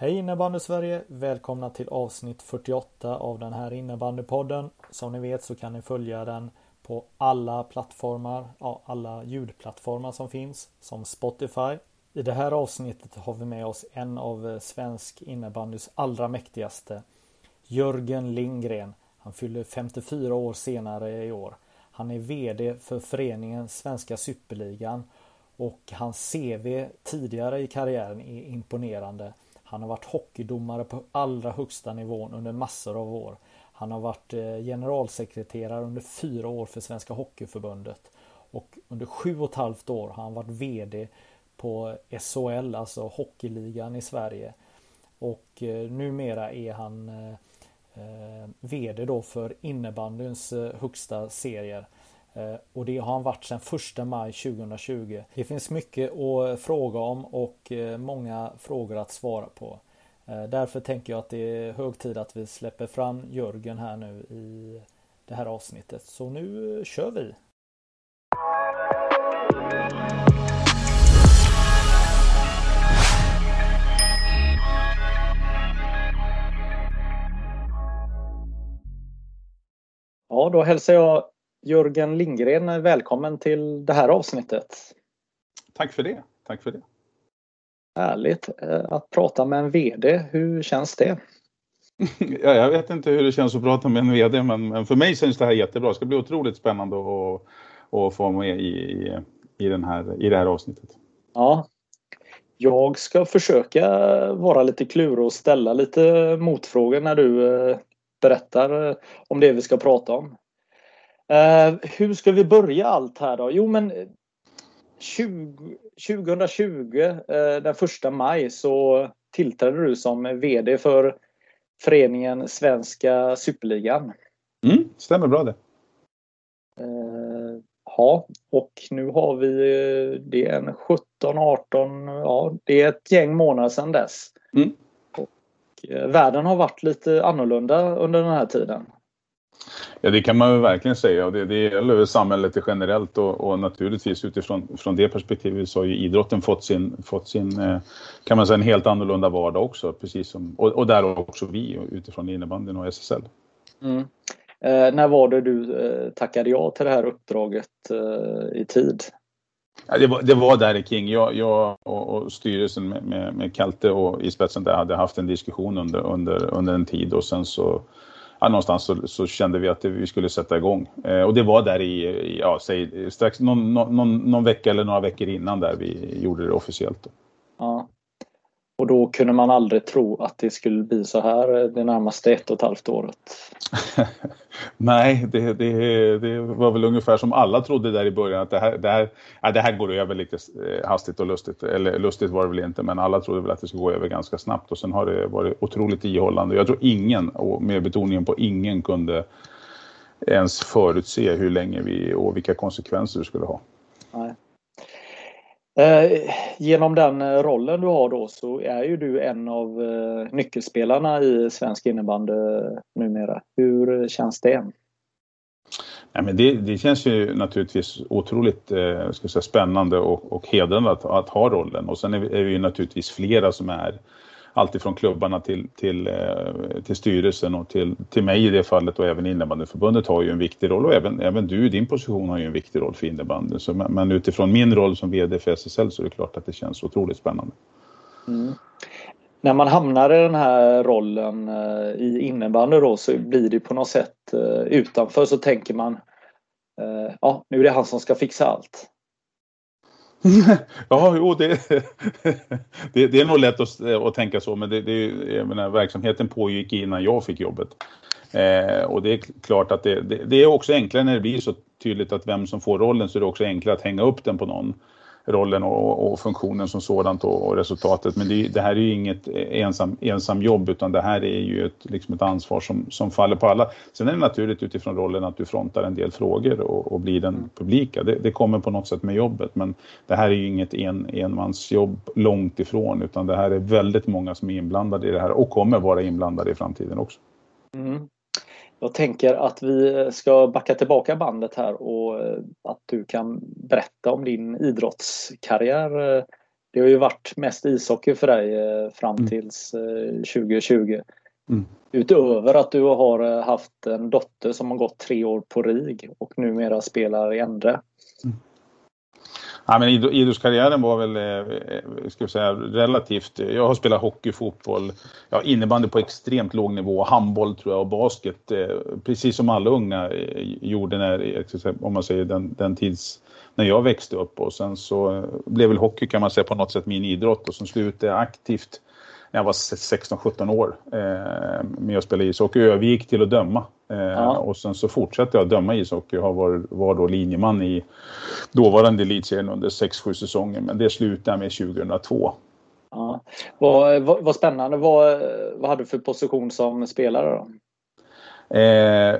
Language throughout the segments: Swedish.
Hej innebandy Sverige! Välkomna till avsnitt 48 av den här innebandypodden. Som ni vet så kan ni följa den på alla plattformar, ja, alla ljudplattformar som finns, som Spotify. I det här avsnittet har vi med oss en av eh, svensk innebandys allra mäktigaste, Jörgen Lindgren. Han fyller 54 år senare i år. Han är VD för föreningen Svenska Superligan och hans CV tidigare i karriären är imponerande. Han har varit hockeydomare på allra högsta nivån under massor av år. Han har varit eh, generalsekreterare under fyra år för Svenska Hockeyförbundet. Och under sju och ett halvt år har han varit VD på SHL, alltså Hockeyligan i Sverige. Och eh, numera är han eh, VD då för innebandyns högsta serier. Eh, och det har han varit sedan 1 maj 2020. Det finns mycket att eh, fråga om och eh, många frågor att svara på. Därför tänker jag att det är hög tid att vi släpper fram Jörgen här nu i det här avsnittet. Så nu kör vi! Ja, då hälsar jag Jörgen Lindgren välkommen till det här avsnittet. Tack för det. Tack för det. Härligt att prata med en VD. Hur känns det? ja, jag vet inte hur det känns att prata med en VD men, men för mig känns det här jättebra. Det ska bli otroligt spännande att, att få med i, i, den här, i det här avsnittet. Ja. Jag ska försöka vara lite klurig och ställa lite motfrågor när du berättar om det vi ska prata om. Hur ska vi börja allt här då? Jo men 20, 2020 den första maj så tillträdde du som VD för föreningen Svenska Superligan. Mm, stämmer bra det. Ja, och nu har vi det är en 17, 18, ja det är ett gäng månader sedan dess. Mm. Och världen har varit lite annorlunda under den här tiden. Ja det kan man väl verkligen säga och det, det gäller samhället generellt och, och naturligtvis utifrån från det perspektivet så har ju idrotten fått sin, fått sin kan man säga en helt annorlunda vardag också precis som och, och där också vi utifrån innebandyn och SSL. Mm. Eh, när var det du eh, tackade ja till det här uppdraget eh, i tid? Ja, det, var, det var där kring. Jag, jag och, och, styrelsen med, med, med Kalte och i spetsen där hade haft en diskussion under, under, under en tid och sen så ja, någonstans så, så, kände vi att vi skulle sätta igång. Eh, och det var där i, ja, säg, strax någon, någon, någon, vecka eller några veckor innan där vi gjorde det officiellt. Då. Och då kunde man aldrig tro att det skulle bli så här det närmaste ett och ett halvt året. Nej, det, det, det, var väl ungefär som alla trodde där i början att det här, det här, ja, det här går över lite hastigt och lustigt. Eller lustigt var det väl inte, men alla trodde väl att det skulle gå över ganska snabbt. Och sen har det varit otroligt ihållande. Jag tror ingen, och med betoningen på ingen, kunde ens förutse hur länge vi och vilka konsekvenser det skulle ha. Nej. Eh, genom den eh, rollen du har då så är ju du en av eh, nyckelspelarna i svensk innebandy numera. Hur känns det? Nej, men det, det känns ju naturligtvis otroligt eh, ska säga, spännande och, och hedrande att, att, ha rollen. Och sen är vi, är vi ju naturligtvis flera som är alltifrån klubbarna till, till, eh, till styrelsen och till, till mig i det fallet och även innebandyförbundet har ju en viktig roll och även, även du i din position har ju en viktig roll för innebandyn. Så, men utifrån min roll som VD för SSL så är det klart att det känns otroligt spännande. Mm. När man hamnar i den här rollen eh, i innebandy då så blir det på något sätt eh, utanför så tänker man ja, nu är det han som ska fixa allt. ja, jo, det, det, det, är nog lätt att, att tänka så, men det, det, jag menar, verksamheten pågick innan jag fick jobbet. Eh, och det är klart att det, det, är också enklare när det blir så tydligt att vem som får rollen så är det också enklare att hänga upp den på någon rollen och, och funktionen som sådant och, och resultatet. Men det, det, här är ju inget ensam, ensam jobb utan det här är ju ett, liksom ett ansvar som, som faller på alla. Sen är det naturligt utifrån rollen att du frontar en del frågor och, och blir den publika. Det, det, kommer på något sätt med jobbet men det här är ju inget en, enmansjobb långt ifrån utan det här är väldigt många som är inblandade i det här och kommer vara inblandade i framtiden också. Mm. Jag tänker att vi ska backa tillbaka bandet här och eh, att du kan berätta om din idrottskarriär. Det har ju varit mest ishockey för dig eh, fram mm. tills 2020. Mm. Utöver att du har haft en dotter som har gått tre år på RIG och numera spelar i Endre. Mm. Ja, men idrottskarriären var väl eh, eh, ska jag säga, relativt... Jag har spelat hockey, fotboll, ja, innebandy på extremt låg nivå, handboll tror jag och basket. Eh, precis som alla unga gjorde när, om man säger den, den tids när jag växte upp och sen så blev väl hockey kan man säga på något sätt min idrott och sen slutade jag aktivt när jag var 16-17 år eh, med att spela ishockey. Jag övergick till att döma eh, ja. och sen så fortsatte jag döma ishockey. Jag var, var då linjeman i dåvarande elitserien under 6-7 säsonger men det slutade jag med 2002. Ja. Vad, vad, vad spännande. Vad, vad hade du för position som spelare då? Eh,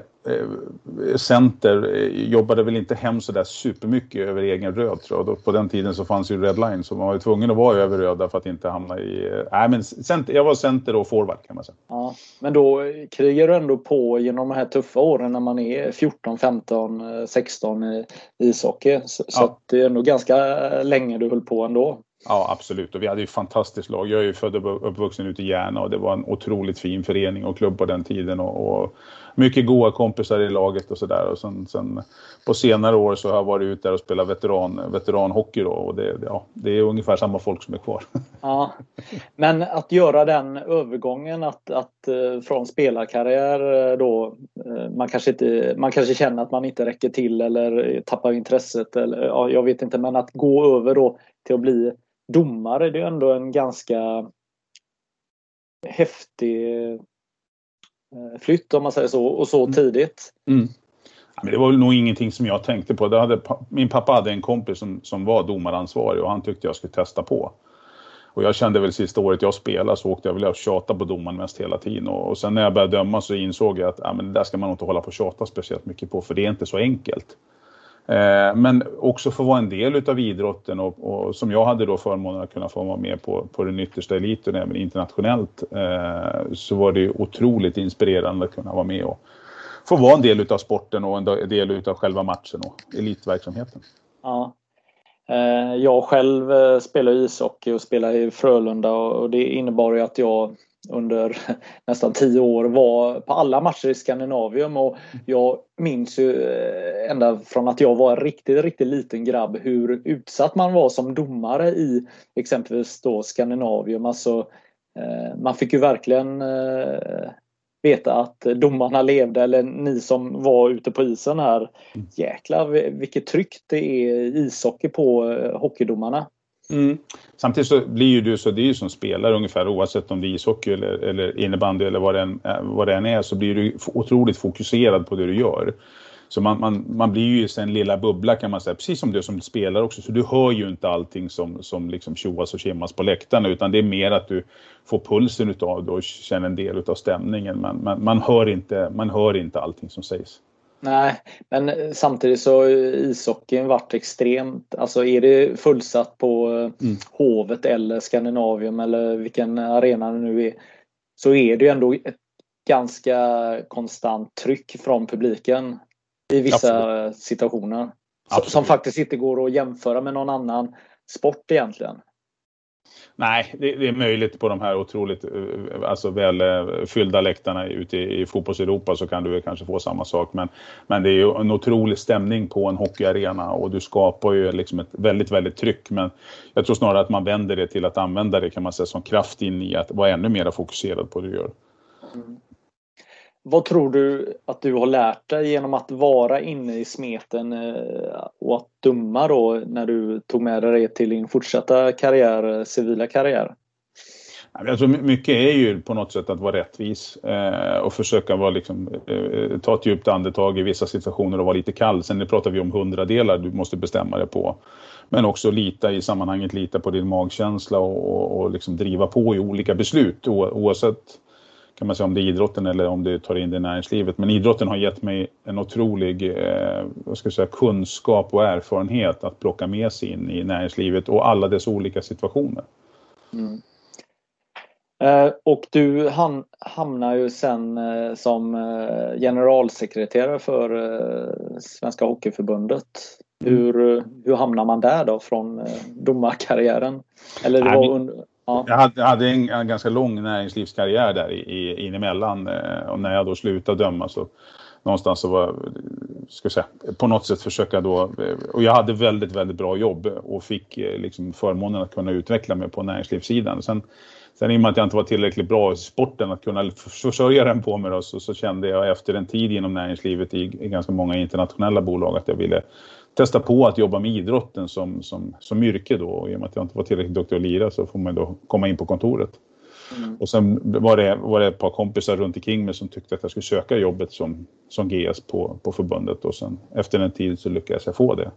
center eh, jobbade väl inte hem så där supermycket över egen röd tror jag. På den tiden så fanns ju redline så man var ju tvungen att vara över röda för att inte hamna i... Eh, nej men center, jag var center och forward kan man säga. Ja, men då krigar du ändå på genom de här tuffa åren när man är 14, 15, 16 i ishockey. Så, ja. så det är ändå ganska länge du höll på ändå. Ja, absolut. Och vi hade ju fantastiskt lag. Jag är ju född och uppvuxen ute i Järna och det var en otroligt fin förening och klubb på den tiden. Och, och mycket goda kompisar i laget och sådär. Och sen, sen, på senare år så har jag varit ute där och spelat veteran, veteranhockey då. Och det, ja, det är ungefär samma folk som är kvar. Ja, men att göra den övergången att, att eh, från spelarkarriär eh, då eh, man kanske, inte, man kanske känner att man inte räcker till eller tappar intresset eller ja, jag vet inte men att gå över då till att bli domare det är ändå en ganska häftig eh, flytt om man säger så och så mm. tidigt. Mm. Men det var väl nog ingenting som jag tänkte på. Det hade, min pappa hade en kompis som, som var domaransvarig och han tyckte jag skulle testa på. Och jag kände väl sista året jag spelade så åkte jag väl och tjata på domaren mest hela tiden. Och, och sen när jag började döma så insåg jag att ja, men det där ska man inte hålla på och tjata speciellt mycket på för det är inte så enkelt. Eh, men också få vara en del utav idrotten och, och, som jag hade då förmånen att kunna få vara med på, på den yttersta eliten även internationellt eh, så var det otroligt inspirerande att kunna vara med och få vara en del utav sporten och en del utav själva matchen och elitverksamheten. Ja. Eh, jag själv eh, spelar ishockey och spelar i Frölunda och det innebar ju att jag under nästan tio år var på alla matcher i Skandinavium och jag minns ju eh, ända från att jag var en riktigt, riktigt liten grabb hur utsatt man var som domare i exempelvis då Skandinavium. Alltså, eh, man fick ju verkligen eh, veta att domarna levde eller ni som var ute på isen här. Jäklar vilket tryck det är ishockey på hockeydomarna. Mm. Samtidigt så blir ju du så, det är ju som spelare ungefär oavsett om det är ishockey eller, eller innebandy eller vad det, än, eh, vad det än är så blir du otroligt fokuserad på det du gör. Så man, man, man blir ju i sin lilla bubbla kan man säga, precis som du som spelare också. Så du hör ju inte allting som, som liksom tjoas och tjimmas på läktarna utan det är mer att du får pulsen utav det och känner en del utav stämningen. Men man, man, hör inte, man hör inte allting som sägs. Nej, men samtidigt så har ishockeyn varit extremt. Alltså är det fullsatt på mm. Hovet eller Skandinavium eller vilken arena det nu är. Så är det ju ändå ett ganska konstant tryck från publiken i vissa Absolut. situationer. Absolut. Som faktiskt inte går att jämföra med någon annan sport egentligen. Nej, det, det, är möjligt på de här otroligt eh, alltså väl fyllda läktarna ute i, i fotbolls-Europa så kan du kanske få samma sak. Men, men det är ju en otrolig stämning på en hockeyarena och du skapar ju liksom ett väldigt, väldigt tryck. Men jag tror snarare att man vänder det till att använda det kan man säga som kraft in i att vara ännu mer fokuserad på det du gör. Mm. Vad tror du att du har lärt dig genom att vara inne i smeten eh, och att döma då när du tog med dig det till din fortsatta karriär, eh, civila karriär? Jag tror alltså, mycket är ju på något sätt att vara rättvis eh, och försöka vara liksom, ta ett djupt andetag i vissa situationer och vara lite kall. Sen nu pratar vi om hundradelar du måste bestämma dig på. men också lita i sammanhanget, lita på din magkänsla och, och, och liksom driva på i olika beslut oavsett kan man säga om det är idrotten eller om du tar in det i näringslivet. Men idrotten har gett mig en otrolig eh, vad ska jag säga, kunskap och erfarenhet att plocka med sig in i näringslivet och alla dess olika situationer. Mm. Eh, och du ham hamnar ju sen eh, som eh, generalsekreterare för eh, Svenska Hockeyförbundet. Mm. Hur, hur hamnar man där då från eh, domarkarriären? Eller det var under, Ja. Jag hade, hade en, en, ganska lång näringslivskarriär där i, i, in emellan eh, och när jag då slutade döma så någonstans så var, ska säga, på något sätt försöka då, eh, och jag hade väldigt, väldigt bra jobb och fick eh, liksom förmånen att kunna utveckla mig på näringslivssidan. Sen, sen i och med att jag inte var tillräckligt bra i sporten att kunna försörja den på mig då, så, så kände jag efter en tid inom näringslivet i, i ganska många internationella bolag att jag ville testa på att jobba med idrotten som, som, som yrke då. Och I och med att jag inte var tillräckligt duktig att lira så får man då komma in på kontoret. Mm. Och sen var det, var det ett par kompisar runt omkring mig som tyckte att jag skulle söka jobbet som, som GS på, på förbundet och sen efter en tid så lyckades jag få det.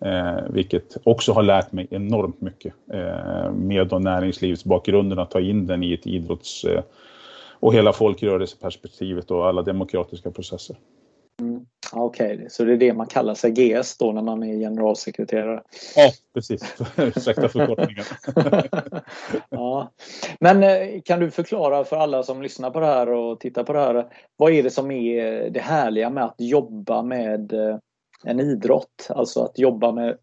Eh, vilket också har lärt mig enormt mycket eh, med då näringslivsbakgrunden att ta in den i ett idrotts eh, och hela folkrörelseperspektivet och alla demokratiska processer. Mm. Okej, okay. så det är det man kallar sig GS då när man är generalsekreterare? Ja, precis. Ursäkta förkortningen. ja. Men eh, kan du förklara för alla som lyssnar på det här och tittar på det här. Vad är det som är det härliga med att jobba med eh, en idrott? Alltså att jobba med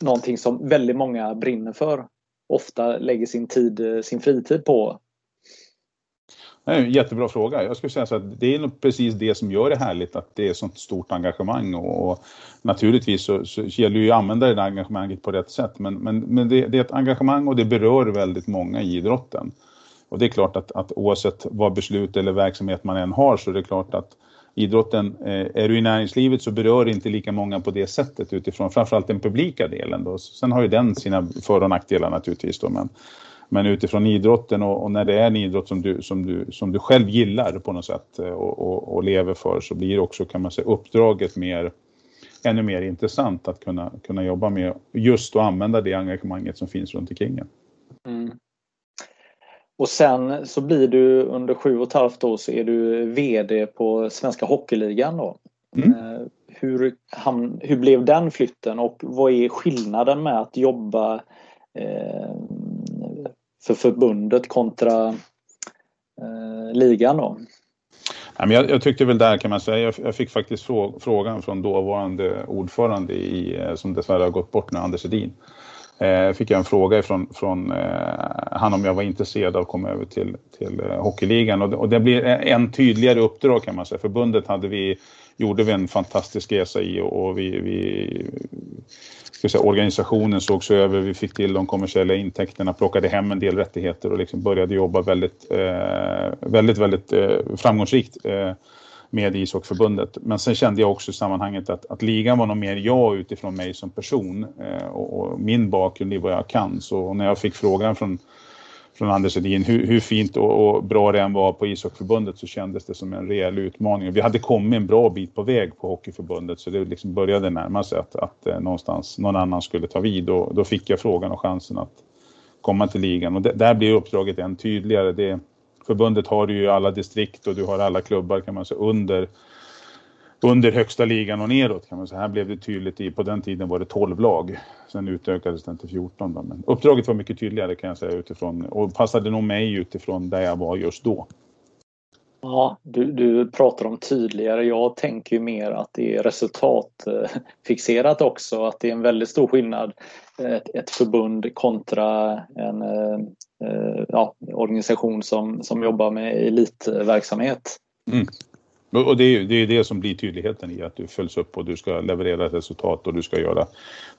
någonting som väldigt många brinner för. Ofta lägger sin tid, eh, sin fritid på. Det är en jättebra fråga. Jag skulle säga så att det är nog precis det som gör det härligt att det är sånt stort engagemang och, och naturligtvis så, så gäller det ju att använda det där engagemanget på rätt sätt men, men, men det, det, är ett engagemang och det berör väldigt många i idrotten. Och det är klart att, att oavsett vad beslut eller verksamhet man än har så är det klart att idrotten, eh, är du i näringslivet så berör det inte lika många på det sättet utifrån framförallt den publika delen då. Sen har ju den sina för och nackdelar naturligtvis då men men utifrån idrotten och, och, när det är en idrott som du, som du, som du själv gillar på något sätt eh, och, och, och lever för så blir också kan man säga uppdraget mer ännu mer intressant att kunna, kunna jobba med just och använda det engagemanget som finns runt omkring en. Mm. Och sen så blir du under sju och ett halvt år så är du VD på Svenska Hockeyligan då. Mm. Eh, hur, hur blev den flytten och vad är skillnaden med att jobba eh, för förbundet kontra eh, ligan då? Jag, jag tyckte väl där kan man säga, jag, fick faktiskt frågan från dåvarande ordförande i, eh, som dessvärre har gått bort nu, Anders Edin. Eh, fick jag en fråga ifrån från eh, han om jag var intresserad av att komma över till, till eh, Hockeyligan och det, och det blir en tydligare uppdrag kan man säga. Förbundet hade vi, gjorde vi en fantastisk resa i och, vi, vi ska säga, organisationen sågs över, vi fick till de kommersiella intäkterna, plockade hem en del rättigheter och liksom började jobba väldigt, eh, väldigt, väldigt eh, framgångsrikt eh, med ishockeyförbundet. Men sen kände jag också i sammanhanget att, att ligan var nog mer jag utifrån mig som person eh, och, och, min bakgrund i vad jag kan. Så när jag fick frågan från från Anders Edin. Hur, hur fint och, och, bra det än var på ishockeyförbundet så kändes det som en rejäl utmaning. Vi hade kommit en bra bit på väg på hockeyförbundet så det liksom började närma sig att, att eh, någonstans någon annan skulle ta vid och då fick jag frågan och chansen att komma till ligan och det, där blir uppdraget än tydligare. Det, förbundet har ju alla distrikt och du har alla klubbar kan man säga under under högsta ligan och neråt kan man säga. Här blev det tydligt i, på den tiden var det 12 lag. Sen utökades den till 14 då. Men uppdraget var mycket tydligare kan jag säga utifrån och passade nog mig utifrån där jag var just då. Ja, du, du pratar om tydligare. Jag tänker ju mer att det är resultatfixerat också. Att det är en väldigt stor skillnad ett, ett förbund kontra en eh, ja, organisation som, som jobbar med elitverksamhet. Mm. Och det är, det är det som blir tydligheten i att du följs upp och du ska leverera ett resultat och du ska göra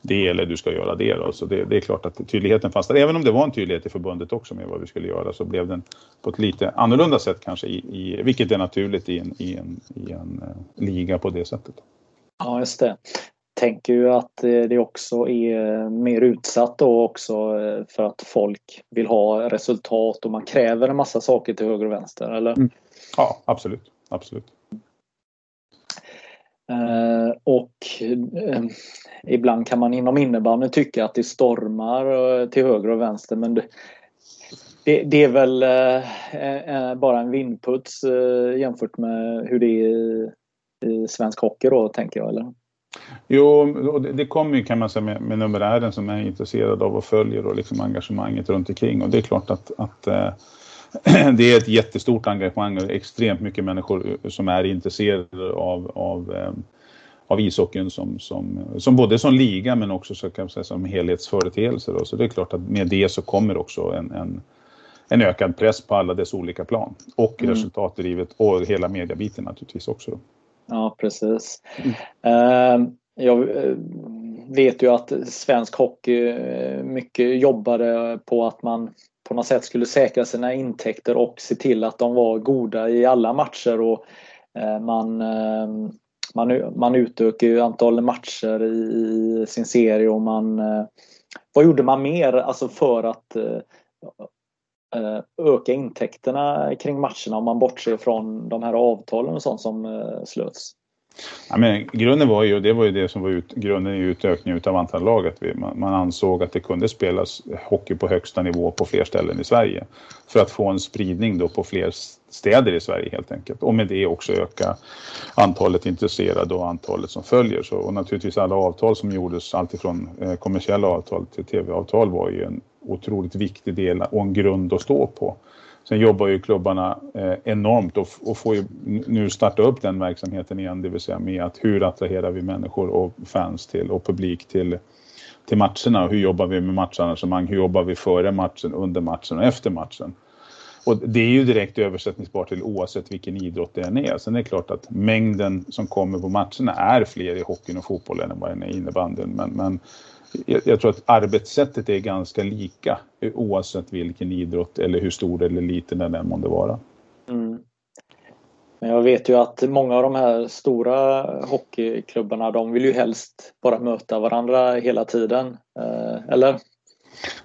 det eller du ska göra det. Då. Så det, det är klart att tydligheten fanns där. Även om det var en tydlighet i förbundet också med vad vi skulle göra så blev den på ett lite annorlunda sätt kanske, i, i vilket är naturligt i en, i en, i en uh, liga på det sättet. Ja, just det tänker ju att eh, det också är mer utsatt då också eh, för att folk vill ha resultat och man kräver en massa saker till höger och vänster, eller? Mm. Ja, absolut. absolut. Eh, och eh, ibland kan man inom innebandy tycka att det stormar eh, till höger och vänster men det, det, det är väl eh, eh bara en vindputs eh, jämfört med hur det är i, i svensk hockey då tänker jag eller? Jo, det, det kommer ju kan man säga med, med numerären som är intresserad av och följer och liksom engagemanget runt omkring och det är klart att, att det är ett jättestort engagemang och extremt mycket människor som är intresserade av, av, eh, av ishockeyn som, som, som både som liga men också så kan säga, som helhetsföreteelse. Då. Så det är klart att med det så kommer också en, en, en ökad press på alla dess olika plan. Och mm. resultatdrivet och hela mediabiten naturligtvis också. Då. Ja, precis. Mm. Uh, jag eh, vet ju att svensk hockey eh, mycket jobbade på att man på något sätt skulle säkra sina intäkter och se till att de var goda i alla matcher. Och eh, eh, man, man, man utökar ju antalet matcher i, sin serie och man... Vad gjorde man mer alltså för att öka intäkterna kring matcherna om man bortser från de här avtalen och sånt som slöts? Ja, men grunden var ju, det var ju det som var ut, grunden i utökningen av antal lag, att vi, man, man, ansåg att det kunde spelas hockey på högsta nivå på fler ställen i Sverige. För att få en spridning då på fler städer i Sverige helt enkelt. Och med det också öka antalet intresserade och antalet som följer. Så, och naturligtvis alla avtal som gjordes, alltifrån eh, kommersiella avtal till tv-avtal var ju en otroligt viktig del och en grund att stå på. Sen jobbar ju klubbarna eh, enormt och, och får ju nu starta upp den verksamheten igen, det vill säga med att hur attraherar vi människor och fans till och publik till, till matcherna hur jobbar vi med matcharrangemang, hur jobbar vi före matchen, under matchen och efter matchen. Och det är ju direkt översättningsbart till oavsett vilken idrott det än är. Sen är det klart att mängden som kommer på matcherna är fler i hockeyn och fotbollen än vad den är i innebandyn. Men, men jag, jag, tror att arbetssättet är ganska lika eh, oavsett vilken idrott eller hur stor eller liten den än månde vara. Mm. Men jag vet ju att många av de här stora hockeyklubbarna de vill ju helst bara möta varandra hela tiden. Eh, eller?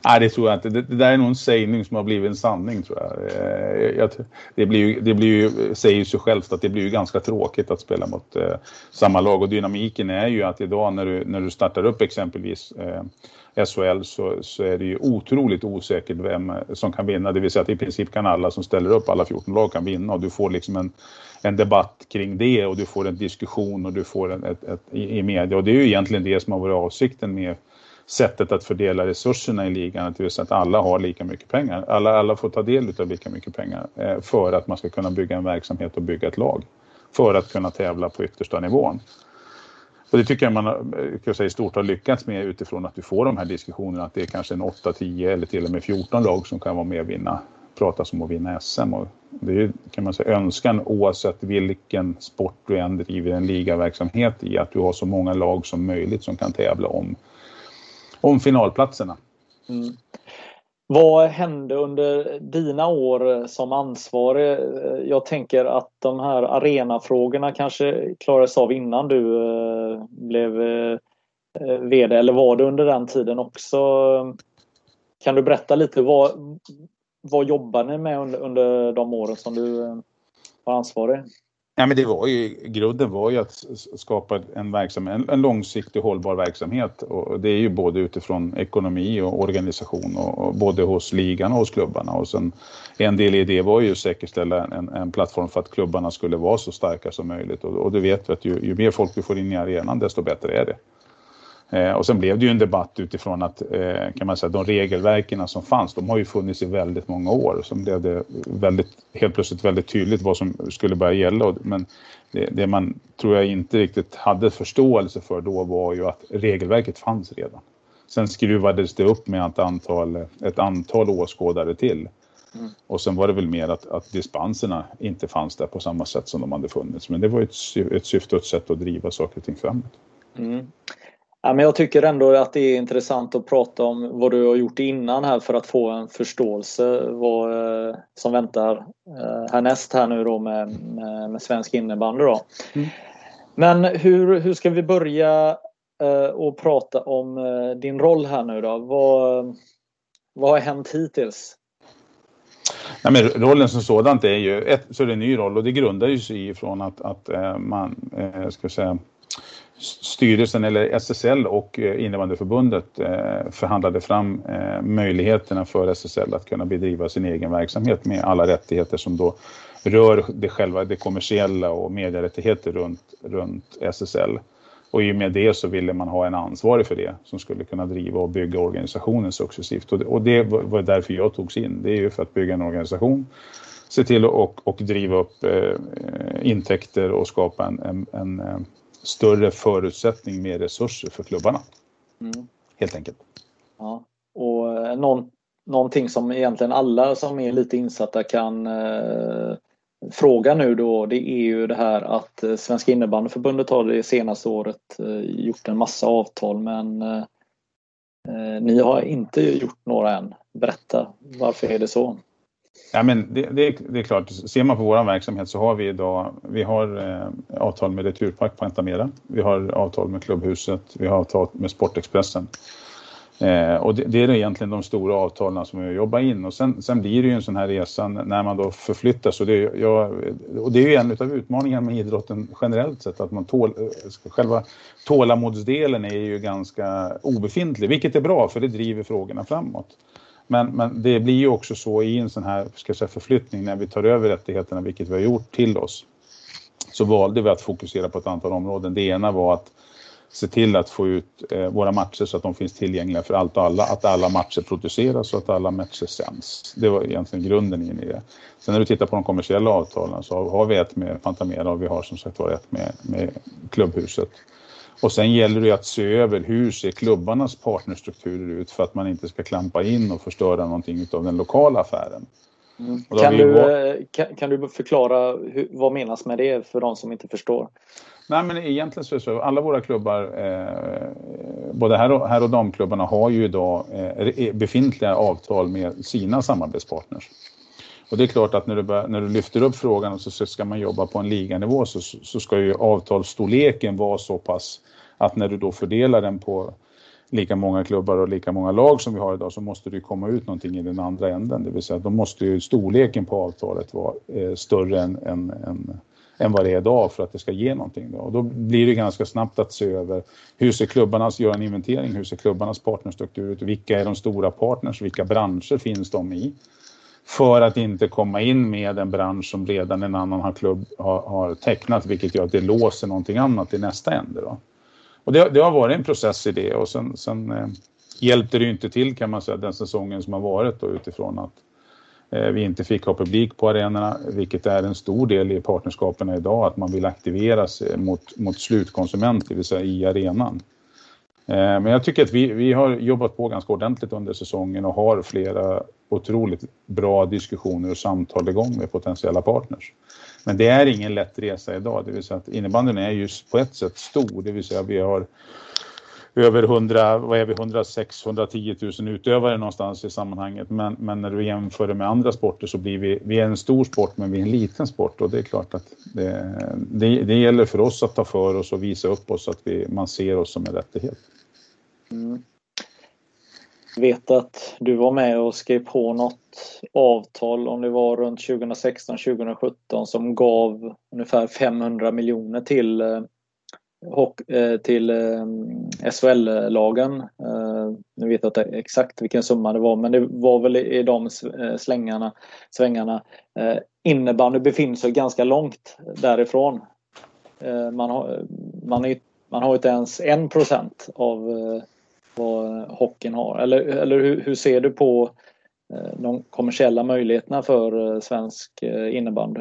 Nej, det tror jag inte. Det, det, där är nog en sägning som har blivit en sanning tror jag. Eh, jag det blir ju, det blir ju, säger sig självt att det blir ju ganska tråkigt att spela mot eh, samma lag och dynamiken är ju att idag när du, när du startar upp exempelvis eh, SHL så, så är det ju otroligt osäkert vem eh, som kan vinna. Det vill säga att i princip kan alla som ställer upp, alla 14 lag kan vinna och du får liksom en, en debatt kring det och du får en diskussion och du får en, ett, ett, i, i media och det är ju egentligen det som har varit avsikten med sättet att fördela resurserna i ligan, att just att alla har lika mycket pengar. Alla, alla får ta del av lika mycket pengar eh, för att man ska kunna bygga en verksamhet och bygga ett lag. För att kunna tävla på yttersta nivån. Och det tycker jag man eh, kan jag säga, stort har lyckats med utifrån att vi får de här diskussionerna att det är kanske en 8, 10 eller till och med 14 lag som kan vara med och vinna, pratas om att vinna SM. Och det är kan man säga önskan oavsett vilken sport du än driver en ligaverksamhet i att du har så många lag som möjligt som kan tävla om om finalplatserna. Mm. Vad hände under dina år som ansvarig? Jag tänker att de här arenafrågorna kanske klarades av innan du eh, blev eh, VD eller var det under den tiden också? Kan du berätta lite vad, vad jobbar ni med under, under de åren som du eh, var ansvarig? Ja, men det var ju, grunden var ju att skapa en, verksamhet, en, en långsiktig hållbar verksamhet. Och det är ju både utifrån ekonomi och organisation och, och, både hos ligan och hos klubbarna. Och sen en del i det var ju att säkerställa en, en plattform för att klubbarna skulle vara så starka som möjligt. Och, och du vet att ju, ju mer folk vi får in i arenan desto bättre är det. Eh, och sen blev det ju en debatt utifrån att eh, kan man säga, de regelverken som fanns, de har ju funnits i väldigt många år. Så blev det väldigt, helt plötsligt väldigt tydligt vad som skulle börja gälla. Men det, det, man tror jag inte riktigt hade förståelse för då var ju att regelverket fanns redan. Sen skruvades det upp med ett antal, ett antal åskådare till. Mm. Och sen var det väl mer att, att dispenserna inte fanns där på samma sätt som de hade funnits. Men det var ett, ett syfte och ett sätt att driva saker och ting framåt. Mm. Ja, men jag tycker ändå att det är intressant att prata om vad du har gjort innan här för att få en förståelse vad eh, som väntar eh, härnäst här nu då med, med, med svensk innebandy. Då. Mm. Men hur, hur ska vi börja eh, och prata om din roll här nu då? Vad, vad har hänt hittills? Ja, men rollen som sådant är ju ett, så är det en ny roll och det grundar ju sig ifrån att, att man ska säga styrelsen eller SSL och eh, innebandyförbundet eh, förhandlade fram eh, möjligheterna för SSL att kunna bedriva sin egen verksamhet med alla rättigheter som då rör det själva, det kommersiella och medierättigheter runt, runt SSL. Och i och med det så ville man ha en ansvarig för det som skulle kunna driva och bygga organisationen successivt. Och det, och det var därför jag togs in. Det är ju för att bygga en organisation, se till att och, och driva upp eh, intäkter och skapa en, en, en större förutsättning med resurser för klubbarna. Mm. Helt enkelt. Ja. Och eh, någon, någonting som egentligen alla som är lite insatta kan eh, fråga nu då det är ju det här att eh, Svenska innebandyförbundet har det senaste året eh, gjort en massa avtal men eh, eh, ni har inte gjort några än. Berätta, varför är det så? Ja, men det, det, det, är klart, ser man på vår verksamhet så har vi idag vi har eh, avtal med Returpack Pantamera. Vi har avtal med Klubbhuset, vi har avtal med Sportexpressen. Eh, och det, det, är egentligen de stora avtalen som vi jobbar in och sen, sen blir det ju en sån här resa när man då förflyttas och det, jag, och det är ju en av utmaningarna med idrotten generellt sett att man tål, eh, själva tålamodsdelen är ju ganska obefintlig vilket är bra för det driver frågorna framåt. Men, men det blir ju också så i en sån här ska säga, förflyttning när vi tar över rättigheterna, vilket vi har gjort till oss, så valde vi att fokusera på ett antal områden. Det ena var att se till att få ut eh, våra matcher så att de finns tillgängliga för allt och alla, att alla matcher produceras och att alla matcher sänds. Det var egentligen grunden in i det. Sen när du tittar på de kommersiella avtalen så har vi ett med Pantamera och vi har som sagt var ett med, med Klubbhuset. Och sen gäller det att se över hur ser klubbarnas partnerstrukturer ut för att man inte ska klampa in och förstöra någonting av den lokala affären. Mm. Kan, du, var... kan, kan, du förklara hur, vad menas med det för de som inte förstår? Nej men egentligen så är det så, alla våra klubbar, eh, både här och, här och damklubbarna har ju idag eh, befintliga avtal med sina samarbetspartners. Och det är klart att när du, bör, när du lyfter upp frågan och så ska man jobba på en liganivå så, så ska ju avtalsstorleken vara så pass att när du då fördelar den på lika många klubbar och lika många lag som vi har idag så måste det komma ut någonting i den andra änden. Det vill säga då måste ju storleken på avtalet vara eh, större än, än, än, än, vad det är idag för att det ska ge någonting. Då. Och då blir det ganska snabbt att se över hur ser klubbarnas, göra en inventering, hur ser klubbarnas partnerstruktur ut, vilka är de stora partners, vilka branscher finns de i? För att inte komma in med en bransch som redan en annan har klubb har, har tecknat vilket gör att det låser någonting annat i nästa ände. Då. Och det, det har varit en process i det och sen, sen eh, hjälpte det ju inte till kan man säga den säsongen som har varit då utifrån att eh, vi inte fick ha publik på arenorna vilket är en stor del i partnerskapen idag att man vill aktiveras eh, mot, mot slutkonsument det vill säga i arenan. Eh, men jag tycker att vi, vi har jobbat på ganska ordentligt under säsongen och har flera otroligt bra diskussioner och samtal igång med potentiella partners. Men det är ingen lätt resa idag, det vill säga att innebandyn är ju på ett sätt stor, det vill säga vi har över 100, vad är vi, 106 110 000 utövare någonstans i sammanhanget. Men, men när du jämför det med andra sporter så blir vi, vi är en stor sport men vi är en liten sport och det är klart att det, det, det gäller för oss att ta för oss och visa upp oss så att vi, man ser oss som en rättighet. Mm vet att du var med och skrev på något avtal om det var runt 2016-2017 som gav ungefär 500 miljoner till, eh, Eh, till eh, SHL-lagen. Eh, nu vet jag inte exakt vilken summa det var men det var väl i de slängarna, svängarna. Innebandy befinner sig ganska långt därifrån. Man har, man, är, man har inte ens en procent av vad hockeyn har? Eller, eller hur, hur ser du på de kommersiella möjligheterna för svensk innebandy?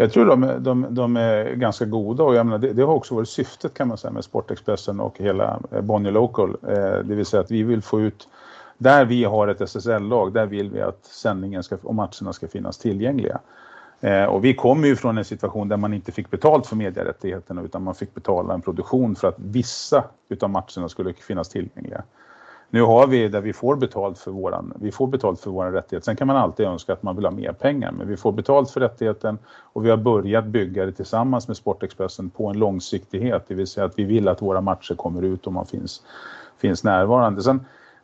Jag tror de, de, de är ganska goda och jag menar, det, det, har också varit syftet kan man säga med Sportexpressen och hela eh, Bonnier Local. Eh, det vill säga att vi vill få ut, där vi har ett SSL-lag, där vill vi att sändningen ska, och matcherna ska finnas tillgängliga. Eh, och vi kommer ju från en situation där man inte fick betalt för medierättigheterna utan man fick betala en produktion för att vissa utav matcherna skulle finnas tillgängliga. Nu har vi där vi får betalt för våran, vi får betalt för våran rättighet. Sen kan man alltid önska att man vill ha mer pengar, men vi får betalt för rättigheten och vi har börjat bygga det tillsammans med Sportexpressen på en långsiktighet, det vill säga att vi vill att våra matcher kommer ut och man finns, finns närvarande. Sen,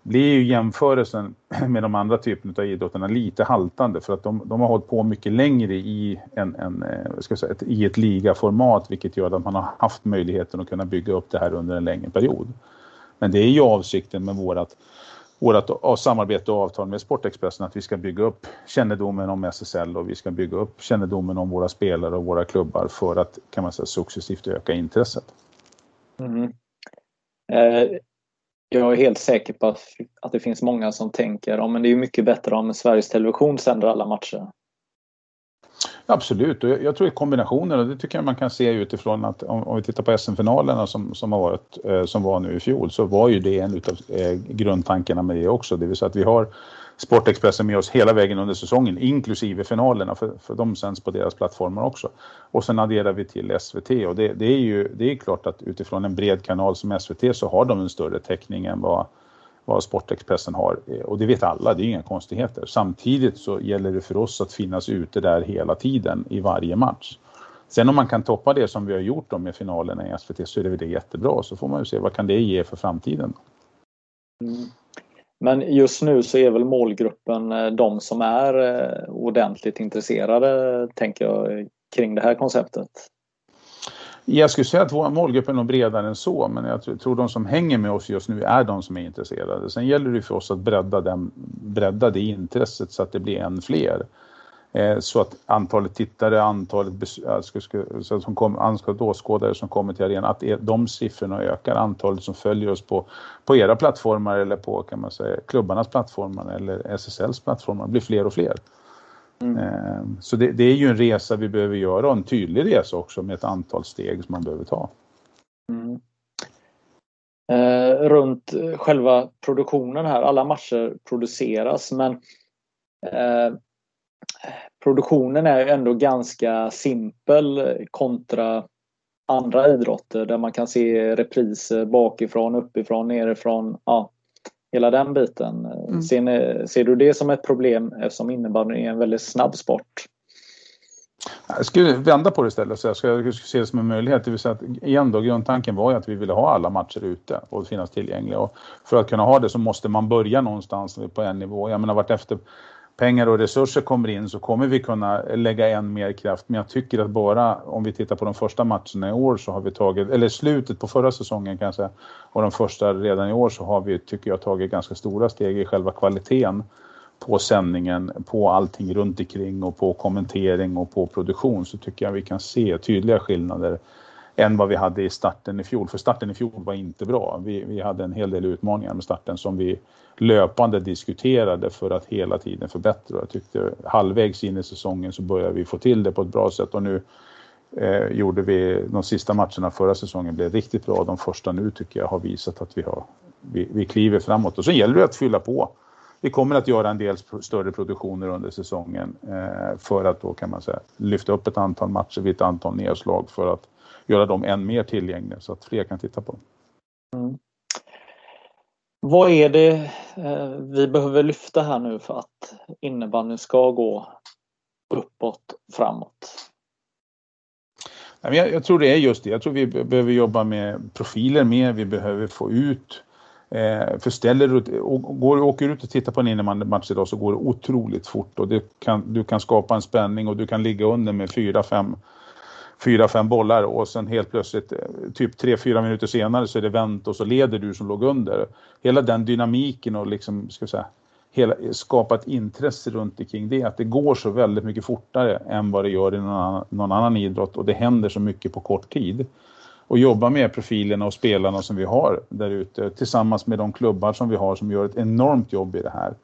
blir ju jämförelsen med de andra typerna av idrotterna lite haltande för att de, de har hållit på mycket längre i, en, en, eh, ska säga, ett, i ett ligaformat vilket gör att man har haft möjligheten att kunna bygga upp det här under en längre period. Men det är ju avsikten med vårat, vårat samarbete och avtal med Sportexpressen att vi ska bygga upp kännedomen om SSL och vi ska bygga upp kännedomen om våra spelare och våra klubbar för att kan man säga, successivt öka intresset. Mm. Eh, jag är helt säker på att, att det finns många som tänker att ja, det är mycket bättre om Sveriges Television sänder alla matcher. Absolut, och jag, jag tror i kombinationen och det tycker jag man kan se utifrån att om, om vi tittar på SM-finalerna som, som, har varit, eh, som var nu i fjol så var ju det en utav eh, grundtankarna med det också. Det vill säga att vi har Sportexpressen med oss hela vägen under säsongen inklusive finalerna för, för de sänds på deras plattformar också. Och sen adderar vi till SVT och det, det är ju det är klart att utifrån en bred kanal som SVT så har de en större täckning än vad vad Sportexpressen har. Eh, och det vet alla, det är inga konstigheter. Samtidigt så gäller det för oss att finnas ute där hela tiden i varje match. Sen om man kan toppa det som vi har gjort då med finalerna i SVT så är det väl det jättebra. Så får man ju se vad kan det ge för framtiden. Mm. Men just nu så är väl målgruppen eh, de som är eh, ordentligt intresserade, tänker jag, kring det här konceptet. Jag skulle säga att vår målgrupp är nog bredare än så, men jag tror de som hänger med oss just nu är de som är intresserade. Sen gäller det för oss att bredda, den, bredda det intresset så att det blir än fler. Eh, så att antalet tittare, antalet, som kom, antalet åskådare som kommer till arenan, att de siffrorna ökar. Antalet som följer oss på, på era plattformar eller på kan man säga, klubbarnas plattformar eller SSLs plattformar blir fler och fler. Mm. Eh, så det, det, är ju en resa vi behöver göra och en tydlig resa också med ett antal steg som man behöver ta. Mm. Eh, runt själva produktionen här, alla matcher produceras men eh, produktionen är ändå ganska simpel kontra andra idrotter där man kan se repriser bakifrån, uppifrån, nerifrån. Ja, hela den biten. Mm. Ser, ser, du det som ett problem eftersom innebandyn är en väldigt snabb sport? Jag skulle vända på det istället så jag skulle se det som en möjlighet. Det vill säga att igen då, grundtanken var ju att vi ville ha alla matcher ute och finnas tillgängliga. Och för att kunna ha det så måste man börja någonstans på en nivå. Jag menar vart efter pengar och resurser kommer in så kommer vi kunna lägga än mer kraft. Men jag tycker att bara om vi tittar på de första matcherna i år så har vi tagit, eller slutet på förra säsongen kanske, och de första redan i år så har vi, tycker jag, tagit ganska stora steg i själva kvaliteten på sändningen, på allting runt omkring och på kommentering och på produktion så tycker jag vi kan se tydliga skillnader än vad vi hade i starten i fjol. För starten i fjol var inte bra. Vi, vi hade en hel del utmaningar med starten som vi löpande diskuterade för att hela tiden förbättra. Jag tyckte halvvägs in i säsongen så började vi få till det på ett bra sätt och nu eh, gjorde vi de sista matcherna förra säsongen blev riktigt bra. De första nu tycker jag har visat att vi, har, vi, vi kliver framåt och så gäller det att fylla på. Vi kommer att göra en del större produktioner under säsongen eh, för att då kan man säga lyfta upp ett antal matcher vid ett antal nedslag för att göra dem än mer tillgängliga så att fler kan titta på dem. Mm. Vad är det eh, vi behöver lyfta här nu för att innebandyn ska gå uppåt, framåt? Jag, jag tror det är just det. Jag tror vi behöver jobba med profiler mer. Vi behöver få ut Eh, för ställer du, går, åker ut och tittar på en innebandymatch idag så går det otroligt fort och kan, du kan skapa en spänning och du kan ligga under med fyra, fem fyra, fem bollar och sen helt plötsligt eh, typ tre, fyra minuter senare så är det vänt och så leder du som låg under. Hela den dynamiken och liksom, ska säga, hela, skapa ett intresse runt omkring det. Att det går så väldigt mycket fortare än vad det gör i någon annan, någon annan idrott och det händer så mycket på kort tid. Och jobba med profilerna och spelarna som vi har där ute tillsammans med de klubbar som vi har som gör ett enormt jobb i det här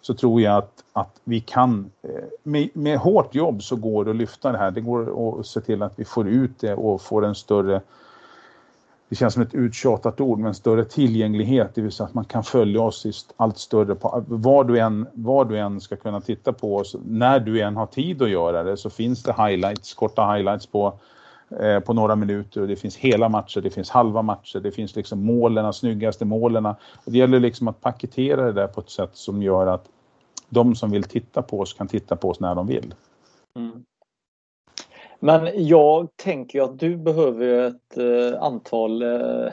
så tror jag att, att vi kan, eh, med, med hårt jobb så går det att lyfta det här. Det går att se till att vi får ut det och får en större, det känns som ett uttjatat ord, men större tillgänglighet. Det vill säga att man kan följa oss i allt större, på, var, du än, var du än ska kunna titta på oss. När du än har tid att göra det så finns det highlights, korta highlights på eh, på några minuter och det finns hela matcher, det finns halva matcher, det finns liksom målen, snyggaste målen. Och det gäller liksom att paketera det där på ett sätt som gör att de som vill titta på oss kan titta på oss när de vill. Mm. Men jag tänker att du behöver ett eh, antal eh,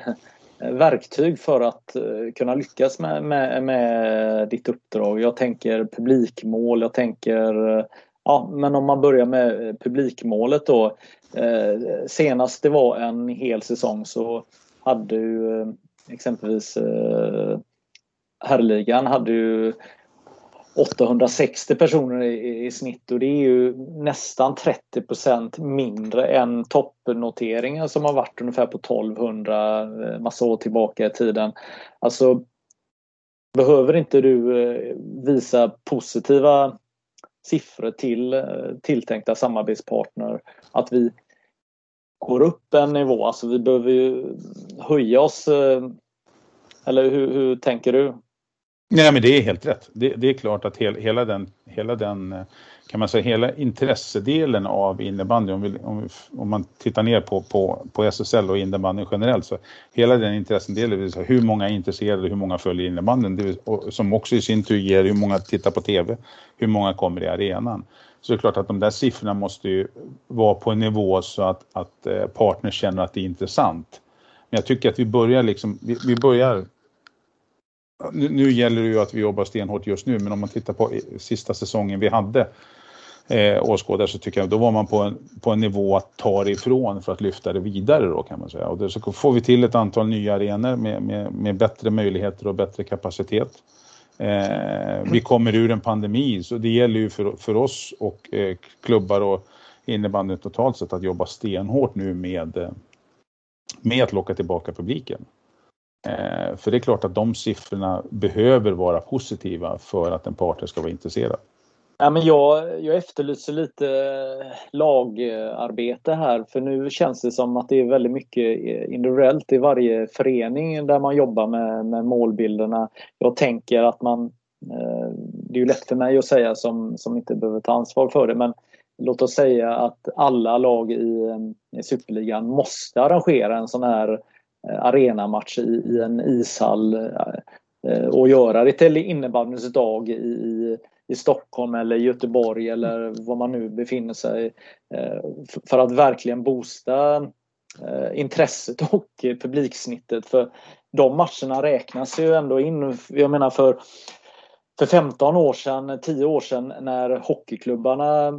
verktyg för att eh, kunna lyckas med, med, med ditt uppdrag. Jag tänker publikmål, jag tänker eh, Ja, men om man börjar med eh, publikmålet då. Eh, senast det var en hel säsong så hade ju eh, exempelvis herrligan hade ju 860 personer i, i, snitt och det är ju nästan 30% mindre än toppnoteringen som har varit ungefär på 1200 eh, massa år tillbaka i tiden. Alltså behöver inte du eh, visa positiva siffror till eh, tilltänkta samarbetspartner att vi går upp en nivå, alltså vi behöver ju höja oss. Eh, eller hur, hur tänker du? Nej, men det är helt rätt. Det, det är klart att hel, hela, den, hela den, eh, kan man säga, hela intressedelen av innebandy, om, vi, om, om man tittar ner på, på, på SSL och innebandy generellt, så hela den intressedelen, det vill säga hur många är intresserade, hur många följer innebandyn, det och, som också i sin tur ger hur många tittar på TV, hur många kommer i arenan. Så det är klart att de där siffrorna måste ju vara på en nivå så att, att eh, partners känner att det är intressant. Men jag tycker att vi börjar liksom, vi, vi börjar nu, nu, gäller det ju att vi jobbar stenhårt just nu, men om man tittar på sista säsongen vi hade eh, åskådare så tycker jag då var man på en, på en nivå att ta det ifrån för att lyfta det vidare då kan man säga. Och då så får vi till ett antal nya arenor med, med, med bättre möjligheter och bättre kapacitet. Eh, vi kommer ur en pandemi så det gäller ju för, för oss och eh, klubbar och innebandyn totalt sett att jobba stenhårt nu med, eh, med att locka tillbaka publiken. Eh, för det är klart att de siffrorna behöver vara positiva för att en partner ska vara intresserad. Ja, men jag, jag efterlyser lite eh, lagarbete här för nu känns det som att det är väldigt mycket eh, individuellt i varje förening där man jobbar med, med målbilderna. Jag tänker att man, eh, det är ju lätt för mig att säga som, som inte behöver ta ansvar för det men låt oss säga att alla lag i, i Superligan måste arrangera en sån här arenamatch i, i en ishall och göra det till innebandyns dag i, i Stockholm eller Göteborg eller var man nu befinner sig eh, för att verkligen boosta eh, intresset och publiksnittet. För de matcherna räknas ju ändå in. Jag menar för, för 15 år sedan, 10 år sedan när hockeyklubbarna eh,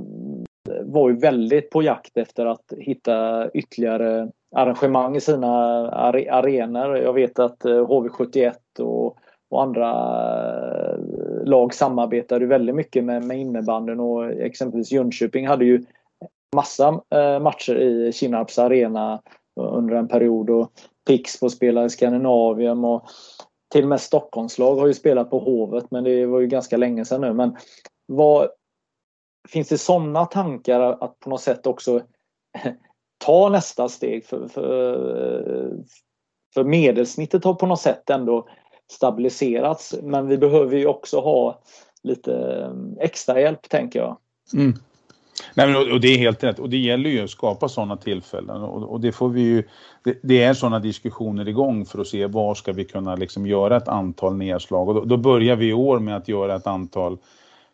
var ju väldigt på jakt efter att hitta ytterligare arrangemang i sina arenor. Jag vet att HV71 och, och andra lag samarbetade väldigt mycket med, med innebanden och exempelvis Jönköping hade ju massa eh, matcher i Kinnarps arena under en period och Pixbo spelade i Skandinavien och till och med Stockholmslag har ju spelat på Hovet men det var ju ganska länge sedan nu. Men vad, finns det sådana tankar att på något sätt också ta nästa steg för, för, för medelsnittet har på något sätt ändå stabiliserats men vi behöver ju också ha lite mm, extra hjälp tänker jag. Mm. Nej, men, och det är helt rätt och det gäller ju att skapa sådana tillfällen och, och det får vi ju det, det, är sådana diskussioner igång för att se var ska vi kunna liksom göra ett antal nedslag och då, då börjar vi i år med att göra ett antal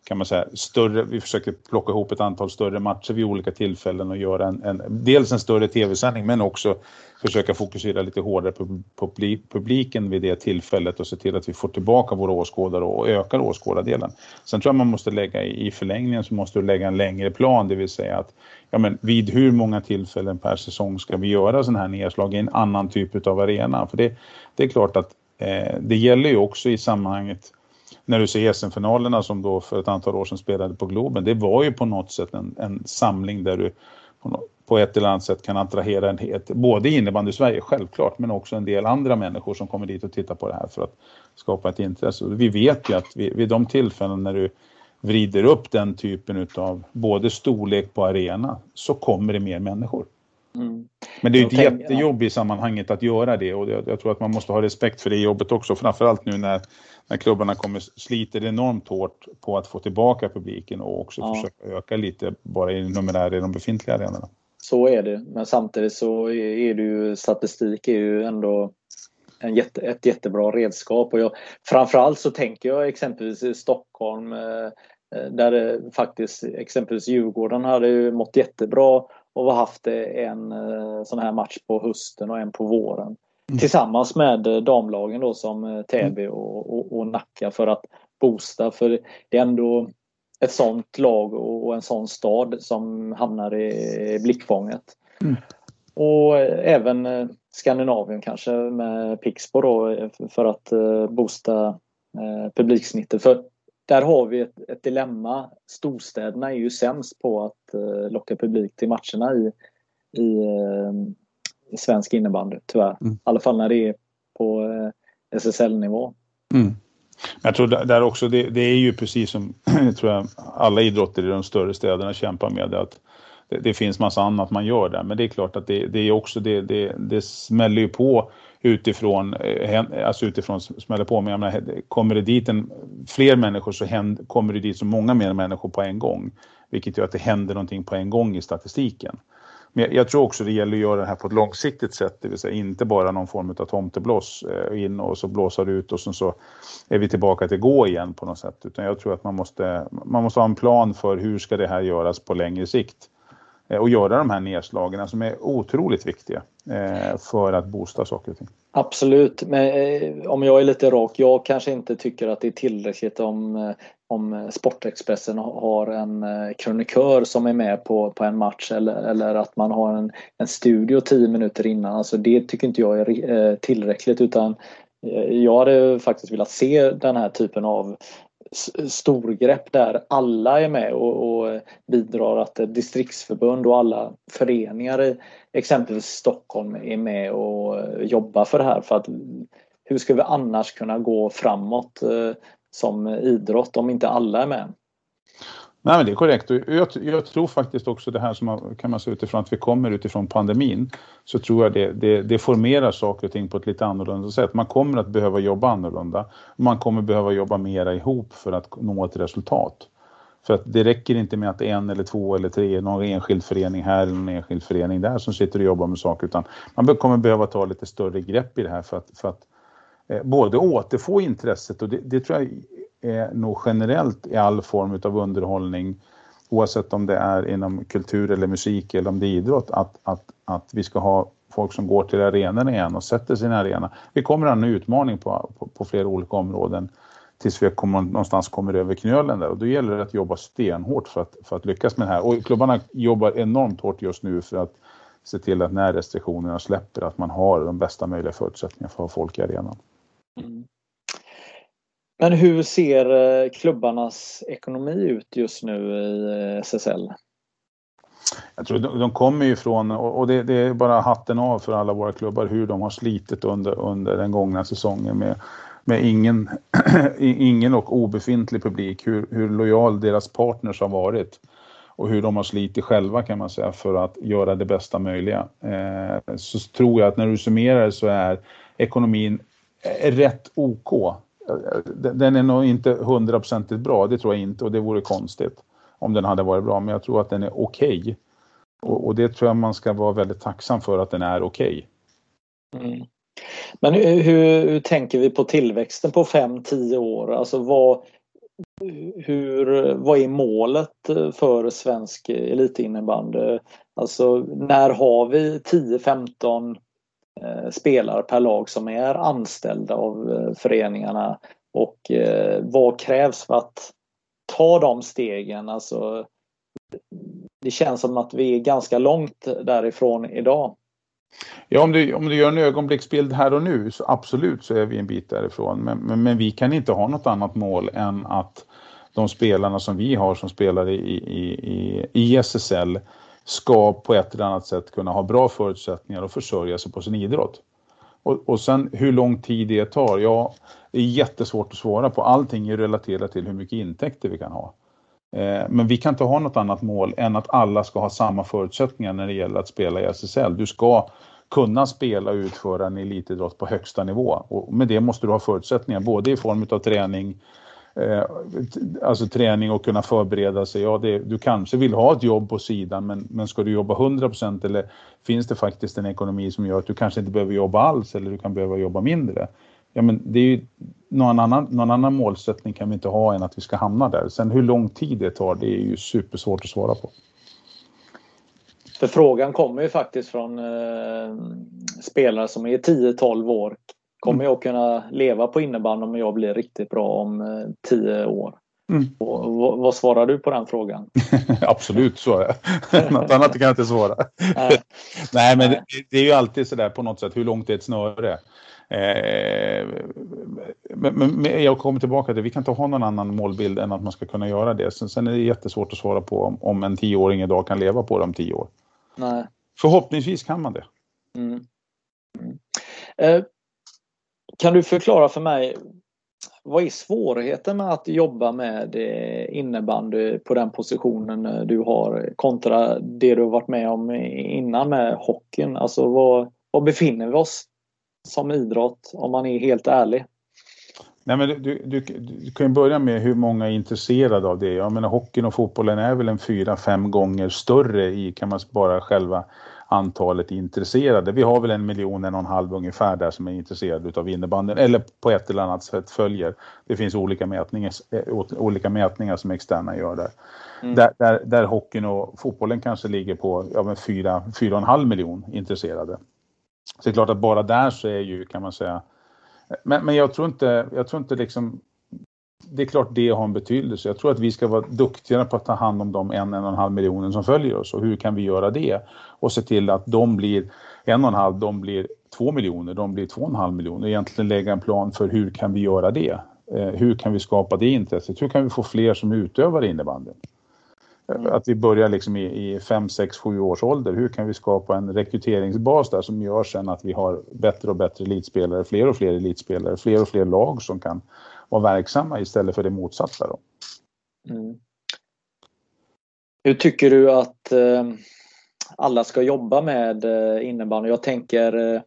kan man säga, större, vi försöker plocka ihop ett antal större matcher vid olika tillfällen och göra en, en dels en större tv-sändning men också försöka fokusera lite hårdare på, på publiken vid det tillfället och se till att vi får tillbaka våra åskådare och ökar åskådardelen. Sen tror jag man måste lägga i förlängningen så måste du lägga en längre plan, det vill säga att ja, men vid hur många tillfällen per säsong ska vi göra sådana här nedslag i en annan typ av arena? För det, det är klart att eh, det gäller ju också i sammanhanget när du ser SM-finalerna som då för ett antal år sedan spelade på Globen, det var ju på något sätt en, en samling där du på, ett eller annat sätt kan attrahera en het, både innebandy Sverige självklart, men också en del andra människor som kommer dit och tittar på det här för att skapa ett intresse. Vi vet ju att vid, vid de tillfällen när du vrider upp den typen av både storlek på arena så kommer det mer människor. Mm. Men det är ju ett jättejobb i sammanhanget att göra det och jag, jag, tror att man måste ha respekt för det jobbet också, framförallt nu när när klubbarna kommer sliter enormt hårt på att få tillbaka publiken och också ja. försöka öka lite bara i numerär i de befintliga arenorna. Så är det, men samtidigt så är det ju statistik är ju ändå en jätte, ett jättebra redskap och jag, framförallt så tänker jag exempelvis i Stockholm eh, eh, där det faktiskt exempelvis Djurgården hade ju mått jättebra och haft en eh, sån här match på hösten och en på våren. Mm. Tillsammans med damlagen då som Täby och, och, och Nacka för att boosta. För det är ändå ett sånt lag och en sån stad som hamnar i blickfånget. Mm. Och även Skandinavien kanske med Pixbo då för att boosta publiksnittet. För där har vi ett, ett dilemma. Storstäderna är ju sämst på att uh, locka publik till matcherna i, i, uh, i svensk innebandy tyvärr. Mm. I alla fall när det är på eh, SSL-nivå. Mm. Jag tror där också, det, det, är ju precis som tror jag, alla idrotter i de större städerna kämpar med. Att det, det finns massa annat man gör där. Men det är klart att det, det är också, det, det, det smäller ju på utifrån, eh, alltså utifrån smäller på. Men jag menar, kommer det dit en, fler människor så händer, kommer det dit så många mer människor på en gång. Vilket gör att det händer någonting på en gång i statistiken. Men jag, jag tror också det gäller att göra det här på ett långsiktigt sätt, det vill säga inte bara någon form av tomteblås eh, in och så blåsar det ut och sen så är vi tillbaka till gå igen på något sätt. Utan jag tror att man måste, man måste ha en plan för hur ska det här göras på längre sikt. Eh, och göra de här nedslagen som är otroligt viktiga eh, för att boosta saker och ting. Absolut, men eh, om jag är lite rak, jag kanske inte tycker att det är tillräckligt om, om Sportexpressen har en krönikör som är med på, på en match eller, eller att man har en, en studio tio minuter innan. Alltså det tycker inte jag är tillräckligt utan jag hade faktiskt velat se den här typen av storgrepp där alla är med och, och bidrar att distriktsförbund och alla föreningar i exempelvis Stockholm är med och jobbar för det här. För att hur ska vi annars kunna gå framåt eh, som idrott om inte alla är med? Nej, men det är korrekt. Jag, jag, tror faktiskt också det här som man, kan man se utifrån att vi kommer utifrån pandemin så tror jag det, det, det formerar saker och ting på ett lite annorlunda sätt. Man kommer att behöva jobba annorlunda. Man kommer behöva jobba mera ihop för att nå ett resultat. För att det räcker inte med att en eller två eller tre, någon enskild förening här eller någon enskild förening där som sitter och jobbar med saker utan man kommer behöva ta lite större grepp i det här för att, för att eh, både återfå intresset och det, det tror jag är nog generellt i all form av underhållning oavsett om det är inom kultur eller musik eller om det är idrott att, att, att vi ska ha folk som går till arenan igen och sätter sin arena. Vi kommer att ha en utmaning på, på, på flera olika områden tills vi kommer, någonstans kommer över knölen där och då gäller det att jobba stenhårt för att, för att lyckas med det här. Och klubbarna jobbar enormt hårt just nu för att se till att när restriktionerna släpper att man har de bästa möjliga förutsättningarna för att ha folk i arenan. Mm. Men hur ser eh, klubbarnas ekonomi ut just nu i eh, SSL? Jag tror de, de kommer ju från, och det, det, är bara hatten av för alla våra klubbar, hur de har slitit under, under den gångna säsongen med, med ingen, ingen och obefintlig publik, hur, hur lojal deras partners har varit och hur de har slitit själva kan man säga för att göra det bästa möjliga. Eh, så tror jag att när du summerar så är ekonomin eh, rätt OK den är nog inte hundraprocentigt bra, det tror jag inte och det vore konstigt om den hade varit bra, men jag tror att den är okej. Okay. Och, och, det tror jag man ska vara väldigt tacksam för att den är okej. Okay. Mm. Men hur, hur, tänker vi på tillväxten på 5-10 år? Alltså vad, hur, vad är målet för svensk elitinnebandy? Alltså när har vi 10-15 Eh, spelare per lag som är anställda av eh, föreningarna och eh, vad krävs för att ta de stegen? Alltså, det känns som att vi är ganska långt därifrån idag. Ja, om du, om du gör en ögonblicksbild här och nu så absolut så är vi en bit därifrån. Men, men, men vi kan inte ha något annat mål än att de spelarna som vi har som spelar i, i, i, i SSL ska på ett eller annat sätt kunna ha bra förutsättningar att försörja sig på sin idrott. Och, och sen hur lång tid det tar, ja, det är jättesvårt att svara på. Allting är relaterat till hur mycket intäkter vi kan ha. Eh, men vi kan inte ha något annat mål än att alla ska ha samma förutsättningar när det gäller att spela i SSL. Du ska kunna spela och utföra en elitidrott på högsta nivå och med det måste du ha förutsättningar både i form av träning, eh, alltså träning och kunna förbereda sig. Ja, det, du kanske vill ha ett jobb på sidan men, men ska du jobba 100% eller finns det faktiskt en ekonomi som gör att du kanske inte behöver jobba alls eller du kan behöva jobba mindre? Ja, men det är ju någon annan, någon annan målsättning kan vi inte ha än att vi ska hamna där. Sen hur lång tid det tar, det är ju supersvårt att svara på. För frågan kommer ju faktiskt från eh, spelare som är 10-12 år. Kommer mm. jag kunna leva på innebandy om jag blir riktigt bra om eh, 10 år? Mm. Och, vad, svarar du på den frågan? Absolut, så är det. Något annat kan jag inte svara. Nej, Nej men det, det, är ju alltid sådär på något sätt, hur långt är ett snöre? Eh, men, men, jag kommer tillbaka till, vi kan inte ha någon annan målbild än att man ska kunna göra det. Sen, sen är det jättesvårt att svara på om, om en tioåring idag kan leva på det om tio år. Nej. Förhoppningsvis kan man det. Mm. Mm. Eh, kan du förklara för mig vad är svårigheten med att jobba med eh, innebandy på den positionen eh, du har kontra det du har varit med om innan med hockeyn? Alltså var, var befinner vi oss som idrott om man är helt ärlig? Nej, men du, du, du, kan ju börja med hur många är intresserade av det. Jag menar hockeyn och fotbollen är väl en fyra, fem gånger större i kan man bara själva antalet intresserade. Vi har väl en miljon, en och en halv ungefär där som är intresserade av innebandyn eller på ett eller annat sätt följer. Det finns olika mätningar, eh, olika mätningar som externa gör där. Mm. Där, där, där hockeyn och fotbollen kanske ligger på ja, fyra, fyra och en halv miljon intresserade. Så det är klart att bara där så är ju, kan man säga, men, men jag tror inte, jag tror inte liksom det är klart det har en betydelse. Jag tror att vi ska vara duktigare på att ta hand om de en, en och en halv miljoner som följer oss och hur kan vi göra det? Och se till att de blir en och en halv, de blir två miljoner, de blir två och en halv miljoner. Egentligen lägga en plan för hur kan vi göra det? Eh, hur kan vi skapa det intresset? Hur kan vi få fler som utövar innebandy? Mm. Att vi börjar liksom i, i 5, 6, 7 års ålder. Hur kan vi skapa en rekryteringsbas där som gör sen att vi har bättre och bättre elitspelare, fler och fler elitspelare, fler och fler lag som kan vara verksamma istället för det motsatta. Då. Mm. Hur tycker du att eh, alla ska jobba med eh, innebandy? Jag tänker eh,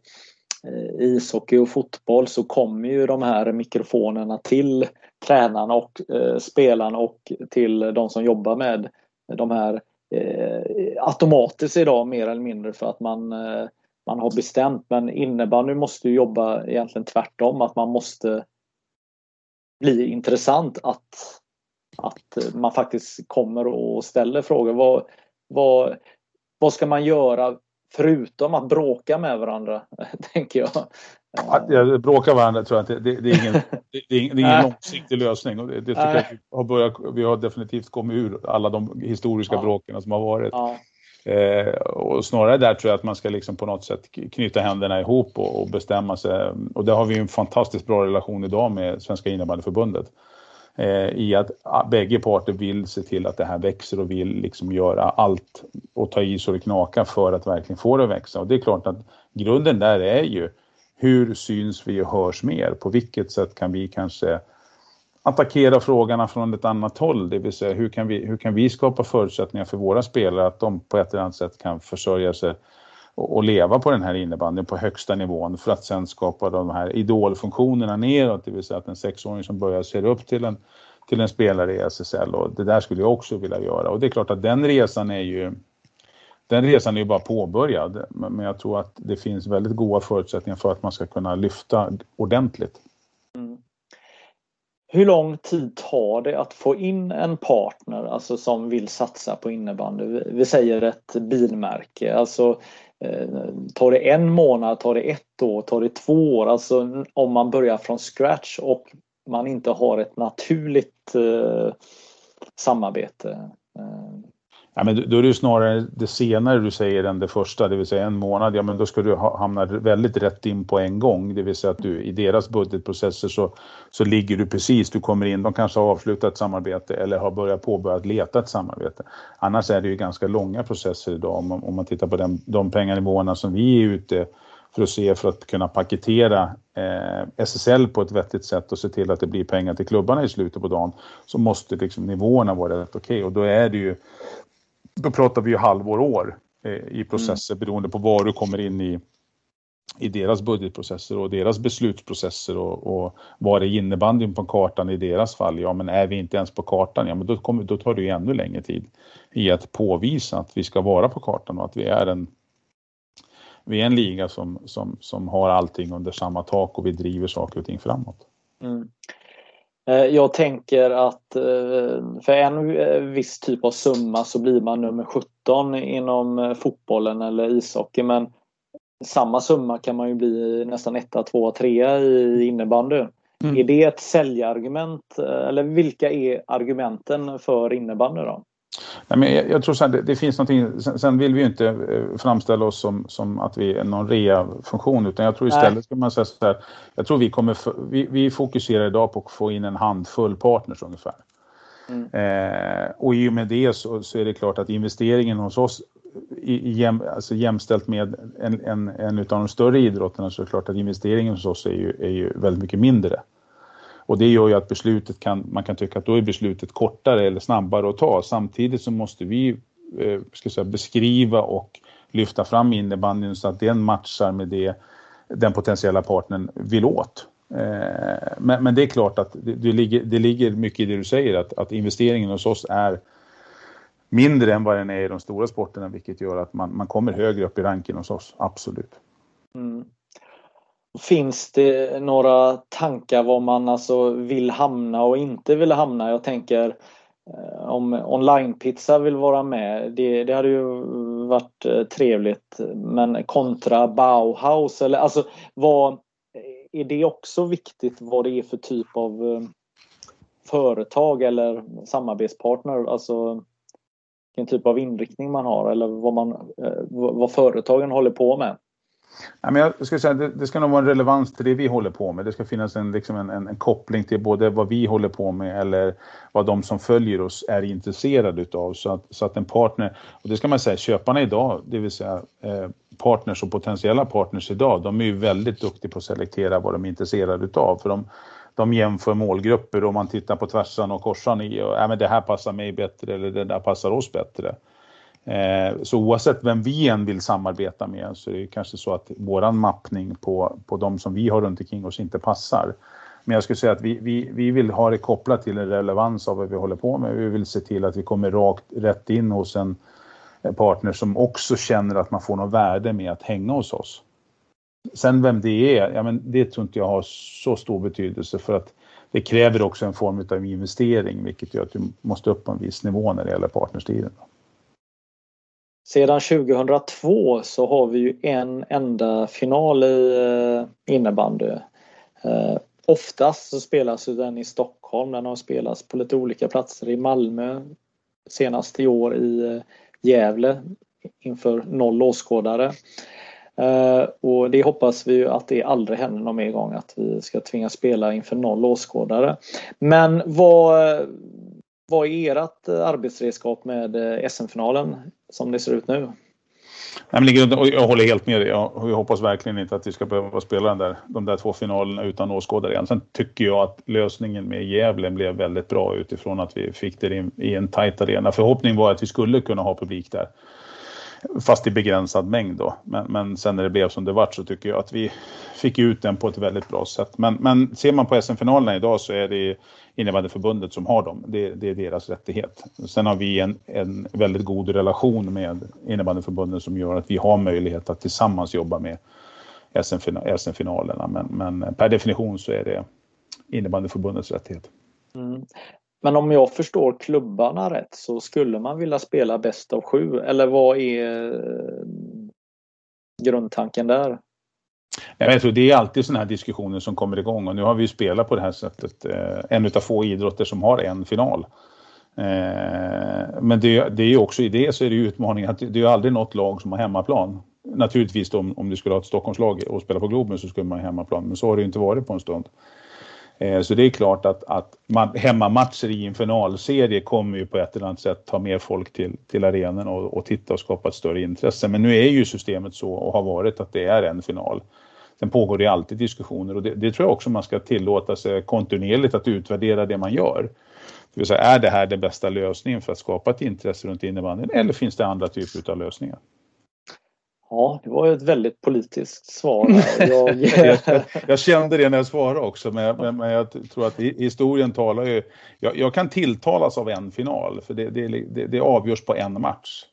eh, ishockey och fotboll så kommer ju de här mikrofonerna till tränarna och spelarna och till de som jobbar med de här automatiskt idag mer eller mindre för att man, man har bestämt. Men innebandy måste ju jobba egentligen tvärtom, att man måste bli intressant att, att man faktiskt kommer och ställer frågor. Vad, vad, vad ska man göra förutom att bråka med varandra, tänker jag. Ja, bråka varandra tror jag inte, det, det, är ingen, det, det är ingen, ingen långsiktig lösning. Och det, det tycker jag vi har, börjat, vi har definitivt kommit ur alla de historiska ja. bråken som har varit. Ja. Eh, och snarare där tror jag att man ska liksom på något sätt knyta händerna ihop och, och bestämma sig. Och där har vi en fantastiskt bra relation idag med Svenska innebandyförbundet. Eh, I att ah, bägge parter vill se till att det här växer och vill liksom göra allt och ta i så det knakar för att verkligen få det att växa. Och det är klart att grunden där är ju hur syns vi och hörs mer? På vilket sätt kan vi kanske attackera frågorna från ett annat håll? Det vill säga hur kan vi, hur kan vi skapa förutsättningar för våra spelare att de på ett eller annat sätt kan försörja sig och, och leva på den här innebandyn på högsta nivån för att sen skapa de här idolfunktionerna neråt, det vill säga att en sexåring som börjar se upp till en, till en spelare i SSL och det där skulle jag också vilja göra och det är klart att den resan är ju den resan är ju bara påbörjad, men jag tror att det finns väldigt goda förutsättningar för att man ska kunna lyfta ordentligt. Mm. Hur lång tid tar det att få in en partner alltså som vill satsa på innebandy? Vi säger ett bilmärke. Alltså, Eh, tar det en månad, tar det ett år, tar det två år? Alltså om man börjar från scratch och man inte har ett naturligt eh, samarbete. Eh, Ja, men då är det ju snarare det senare du säger än det första, det vill säga en månad. Ja, men då ska du hamna väldigt rätt in på en gång. Det vill säga att du i deras budgetprocesser så, så ligger du precis, du kommer in, de kanske har avslutat ett samarbete eller har börjat påbörjat leta ett samarbete. Annars är det ju ganska långa processer idag om man, om man tittar på den, de pengarnivåerna som vi är ute för att se för att kunna paketera eh, SSL på ett vettigt sätt och se till att det blir pengar till klubbarna i slutet på dagen så måste liksom nivåerna vara rätt okej okay. och då är det ju då pratar vi ju halvår, år eh, i processer mm. beroende på var du kommer in i, i deras budgetprocesser och deras beslutsprocesser och, och var är innebandyn på kartan i deras fall? Ja, men är vi inte ens på kartan, ja, men då, kommer, då tar det ju ännu längre tid i att påvisa att vi ska vara på kartan och att vi är en vi är en liga som, som, som har allting under samma tak och vi driver saker och ting framåt. Mm. Jag tänker att för en viss typ av summa så blir man nummer 17 inom fotbollen eller ishockey men samma summa kan man ju bli nästan etta, tvåa, trea i innebandy. Mm. Är det ett säljargument eller vilka är argumenten för innebandy då? Nej, men jag, jag tror att det, det, finns någonting, sen, sen, vill vi ju inte eh, framställa oss som, som att vi är någon rea-funktion utan jag tror istället ska man säga så här, jag tror vi kommer, vi, vi fokuserar idag på att få in en handfull partners ungefär. Mm. Eh, och i och med det så, så, är det klart att investeringen hos oss i, i jäm, alltså jämställt med en, en, en av de större idrotterna så är det klart att investeringen hos oss är ju, är ju väldigt mycket mindre. Och det gör ju att beslutet kan, man kan tycka att då är beslutet kortare eller snabbare att ta. Samtidigt så måste vi eh, ska säga, beskriva och lyfta fram innebandyn så att den matchar med det den potentiella partnern vill åt. Eh, men, men, det är klart att det, det, ligger, det ligger mycket i det du säger att, att investeringen hos oss är mindre än vad den är i de stora sporterna vilket gör att man, man kommer högre upp i ranken hos oss, absolut. Mm. Finns det några tankar var man alltså vill hamna och inte vill hamna? Jag tänker eh, om onlinepizza vill vara med, det, det hade ju varit eh, trevligt. Men kontra Bauhaus eller alltså vad eh, är det också viktigt vad det är för typ av företag eller samarbetspartner? Alltså vilken typ av inriktning man har eller vad, man, vad företagen håller på med? Ja, men jag skulle säga det, det ska nog vara en relevans till det vi håller på med. Det ska finnas en, liksom en, en, en, koppling till både vad vi håller på med eller vad de som följer oss är intresserade utav. Så att, så att en partner, och det ska man säga, köparna idag, det vill säga eh, partners och potentiella partners idag, de är ju väldigt duktiga på att selektera vad de är intresserade utav. För de, de jämför målgrupper och man tittar på tvärsan och korsan i och ja, men det här passar mig bättre eller det där passar oss bättre. Eh, så oavsett vem vi än vill samarbeta med så är det kanske så att våran mappning på, på de som vi har runt omkring oss inte passar. Men jag skulle säga att vi, vi, vi vill ha det kopplat till en relevans av vad vi håller på med. Vi vill se till att vi kommer rakt rätt in hos en partner som också känner att man får något värde med att hänga hos oss. Sen vem det är, ja, men det tror inte jag har så stor betydelse för att det kräver också en form av investering vilket gör att du måste upp på en viss nivå när det gäller partnerstiden. Sedan 2002 så har vi ju en enda final i eh, innebandy. Eh, oftast så spelas den i Stockholm. Den har spelats på lite olika platser i Malmö. Senast i år i eh, Gävle inför noll åskådare. Och det hoppas vi ju att det aldrig händer någon mer gång att vi ska tvingas spela inför noll åskådare. Men vad, vad är ert eh, arbetsredskap med eh, SM-finalen som det ser ut nu. Jag håller helt med dig. Jag hoppas verkligen inte att vi ska behöva spela den där, de där två finalerna utan åskådare igen. Sen tycker jag att lösningen med Gävle blev väldigt bra utifrån att vi fick det i en tajt arena. Förhoppningen var att vi skulle kunna ha publik där. Fast i begränsad mängd då. Men, men sen när det blev som det vart så tycker jag att vi fick ut den på ett väldigt bra sätt. Men, men ser man på SM-finalerna idag så är det innebandyförbundet som har dem. Det, det, är deras rättighet. Sen har vi en, en väldigt god relation med innebandyförbundet som gör att vi har möjlighet att tillsammans jobba med SM-finalerna. Men, men per definition så är det innebandyförbundets rättighet. Mm. Men om jag förstår klubbarna rätt så skulle man vilja spela bäst av sju eller vad är eh, grundtanken där? Jag tror det är alltid sådana här diskussioner som kommer igång och nu har vi ju spelat på det här sättet. Eh, en av få idrotter som har en final. Eh, men det, det är ju också i det så är det ju utmaningen att det är aldrig något lag som har hemmaplan. Naturligtvis om, om du skulle ha ett Stockholmslag och spela på Globen så skulle man ha hemmaplan men så har det inte varit på en stund. Eh, så det är klart att, att man, hemmamatcher i en finalserie kommer ju på ett eller annat sätt ta mer folk till, till arenan och, och titta och skapa ett större intresse. Men nu är ju systemet så och har varit att det är en final. Sen pågår det alltid diskussioner och det, det tror jag också man ska tillåta sig kontinuerligt att utvärdera det man gör. Det vill säga, är det här den bästa lösningen för att skapa ett intresse runt innebandyn eller finns det andra typer av lösningar? Ja, det var ett väldigt politiskt svar. Jag, jag, jag kände det när jag svarade också, men, men, men jag tror att historien talar ju... Jag, jag, kan tilltalas av en final, för det, det, det, det avgörs på en match.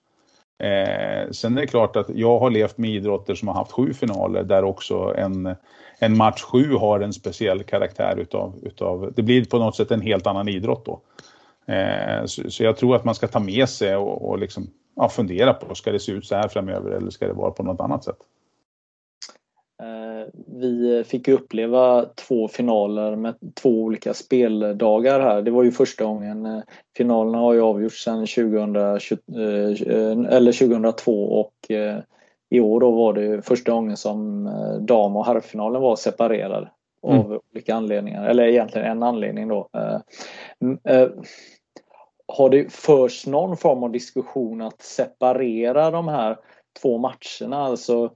Eh, sen är det klart att jag har levt med idrotter som har haft sju finaler där också en, en match sju har en speciell karaktär utav, utav, det blir på något sätt en helt annan idrott då. Eh, så, så, jag tror att man ska ta med sig och, och liksom, ja, fundera på, ska det se ut så här framöver eller ska det vara på något annat sätt? Eh, vi fick uppleva två finaler med två olika speldagar här. Det var ju första gången. Eh, finalerna har ju avgjorts sedan 2020, eh, eller 2002 och i år då var det första gången som dam och herrfinalen var separerade av mm. olika anledningar. Eller egentligen en anledning då. Har det förts någon form av diskussion att separera de här två matcherna? Alltså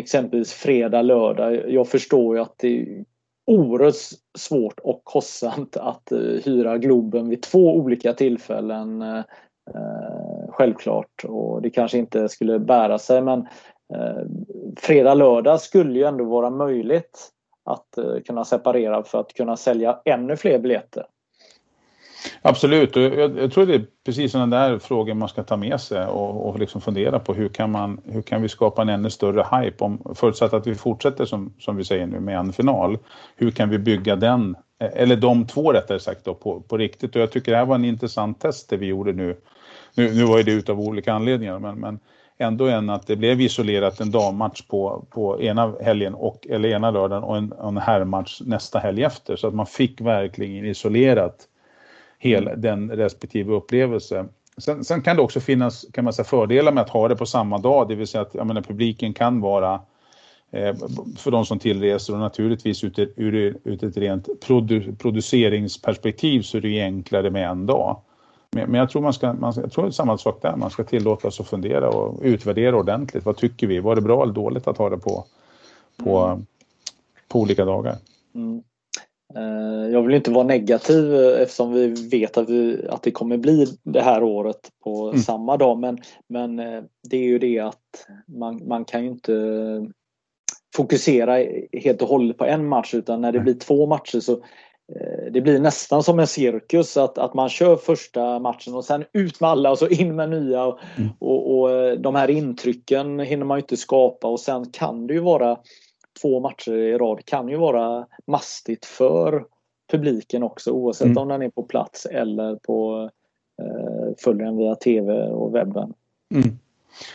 exempelvis fredag, lördag. Jag förstår ju att det är oerhört svårt och kostsamt att eh, hyra Globen vid två olika tillfällen. Eh, självklart och det kanske inte skulle bära sig men uh, fredag, lördag skulle ju ändå vara möjligt att kunna separera för att kunna sälja ännu fler biljetter. Absolut, och jag, jag, tror det är precis sådana där frågor man ska ta med sig och, och liksom fundera på hur kan, man, hur kan vi skapa en ännu större hype om, förutsatt att vi fortsätter som, som vi säger nu med en final. Hur kan vi bygga den, eller de två rättare sagt då, på, på riktigt och jag tycker det här var en intressant test det vi gjorde nu. Nu, nu var det utav olika anledningar men, men ändå än att det blev isolerat en dammatch på, på ena helgen och, eller ena lördagen och en, en herrmatch nästa helg efter så att man fick verkligen isolerat hel, den respektive upplevelse. Sen, sen, kan det också finnas kan man säga, fördelar med att ha det på samma dag, det vill säga att menar, publiken kan vara eh, för de som tillreser och naturligtvis ur, ur, ur ett rent produ, produceringsperspektiv så är det ju enklare med en dag. Men, men jag tror man ska, man, jag tror det är samma sak där, man ska tillåtas att fundera och utvärdera ordentligt. Vad tycker vi? Var det bra eller dåligt att ha det på, på, på olika dagar? Mm. Eh, jag vill inte vara negativ eh, eftersom vi vet att, vi, att det kommer bli det här året på mm. samma dag. Men, men eh, det är ju det att man, man kan ju inte fokusera helt och hållet på en match utan när det blir två matcher så det blir nästan som en cirkus att, att man kör första matchen och sen ut med alla och så in med nya. Och, mm. och, och de här intrycken hinner man inte skapa och sen kan det ju vara två matcher i rad kan ju vara mastigt för publiken också oavsett mm. om den är på plats eller på eh, följer den via tv och webben. Mm.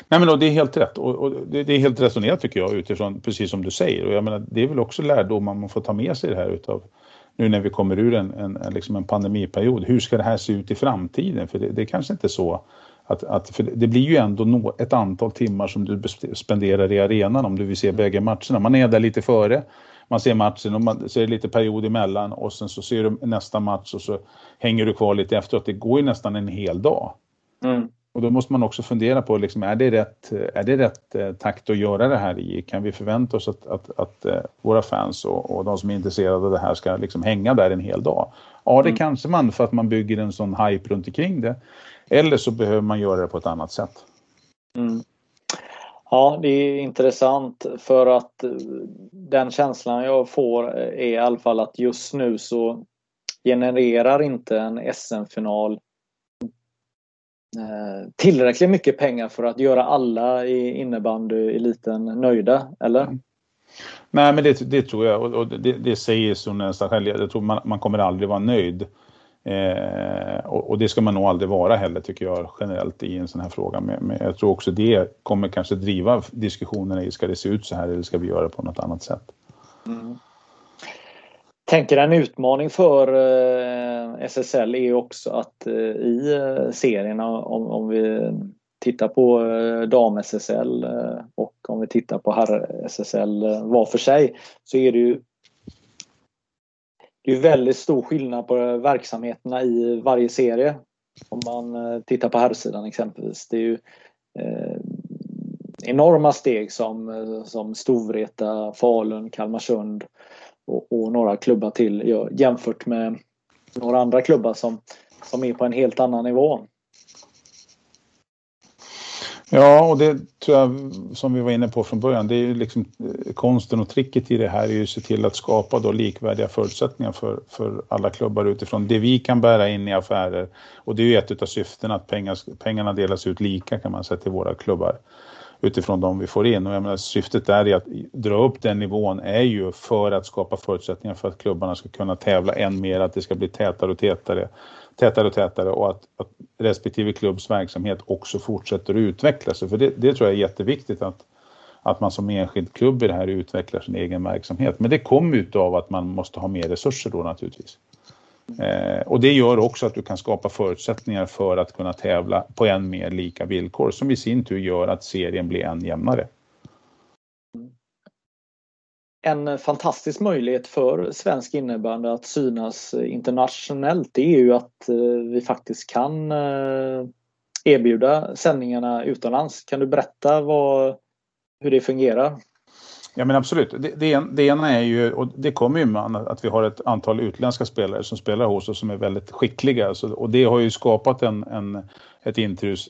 Nej men då, det är helt rätt och, och det, det, är helt resonerat tycker jag utifrån precis som du säger och jag menar det är väl också lärdomar man får ta med sig det här utav nu när vi kommer ur en, en, liksom en pandemiperiod. Hur ska det här se ut i framtiden? För det, det är kanske inte så att, att, för det blir ju ändå ett antal timmar som du spenderar i arenan om du vill se bägge matcherna. Man är där lite före, man ser matchen och man ser lite period emellan och sen så ser du nästa match och så hänger du kvar lite efteråt. Det går ju nästan en hel dag. Mm. Och då måste man också fundera på, liksom, är, det rätt, är det rätt eh, takt att göra det här i? Kan vi förvänta oss att, att, att eh, våra fans och, och, de som är intresserade av det här ska liksom hänga där en hel dag? Ja, det mm. kanske man för att man bygger en sån hype runt omkring det. Eller så behöver man göra det på ett annat sätt. Mm. Ja, det är intressant för att eh, den känslan jag får är i alla fall att just nu så genererar inte en SM-final eh, tillräckligt mycket pengar för att göra alla i innebandyeliten nöjda, eller? Mm. Nej, men det, det, tror jag och det, det säger så nästan själv. Jag tror man, man kommer aldrig vara nöjd. Eh, och, och, det ska man nog aldrig vara heller tycker jag generellt i en sån här fråga. Men, men, jag tror också det kommer kanske driva diskussionerna i ska det se ut så här eller ska vi göra det på något annat sätt. Mm. Tänker en utmaning för eh, SSL är också att eh, i eh, serierna om, om vi tittar på eh, dam-SSL eh, och om vi tittar på herr-SSL eh, var för sig så är det ju det är väldigt stor skillnad på verksamheterna i varje serie. Om man eh, tittar på herrsidan exempelvis. Det är ju eh, enorma steg som, eh, som Storvreta, Falun, Kalmarsund och, och, några klubbar till gör, jämfört med några andra klubbar som, som är på en helt annan nivå. Ja, och det tror jag som vi var inne på från början, det är ju liksom eh, konsten och tricket i det här är ju att se till att skapa då likvärdiga förutsättningar för, för alla klubbar utifrån det vi kan bära in i affärer. Och det är ju ett av syftena att pengar, pengarna delas ut lika kan man säga till våra klubbar utifrån de vi får in. Och jag menar, syftet där är att dra upp den nivån är ju för att skapa förutsättningar för att klubbarna ska kunna tävla än mer, att det ska bli tätare och tätare tätare och tätare och att, att respektive klubbs verksamhet också fortsätter att utvecklas. För det, det tror jag är jätteviktigt att, att man som enskild klubb i det här utvecklar sin egen verksamhet. Men det kommer utav att man måste ha mer resurser då naturligtvis. Eh, och det gör också att du kan skapa förutsättningar för att kunna tävla på än mer lika villkor som i sin tur gör att serien blir än jämnare en fantastisk möjlighet för svensk innebandy att synas internationellt det är ju att eh, vi faktiskt kan eh, erbjuda sändningarna utomlands. Kan du berätta vad, hur det fungerar? Ja men absolut. Det, det, det ena är ju, och det kommer ju med att vi har ett antal utländska spelare som spelar hos oss som är väldigt skickliga. Så, och det har ju skapat en, en, ett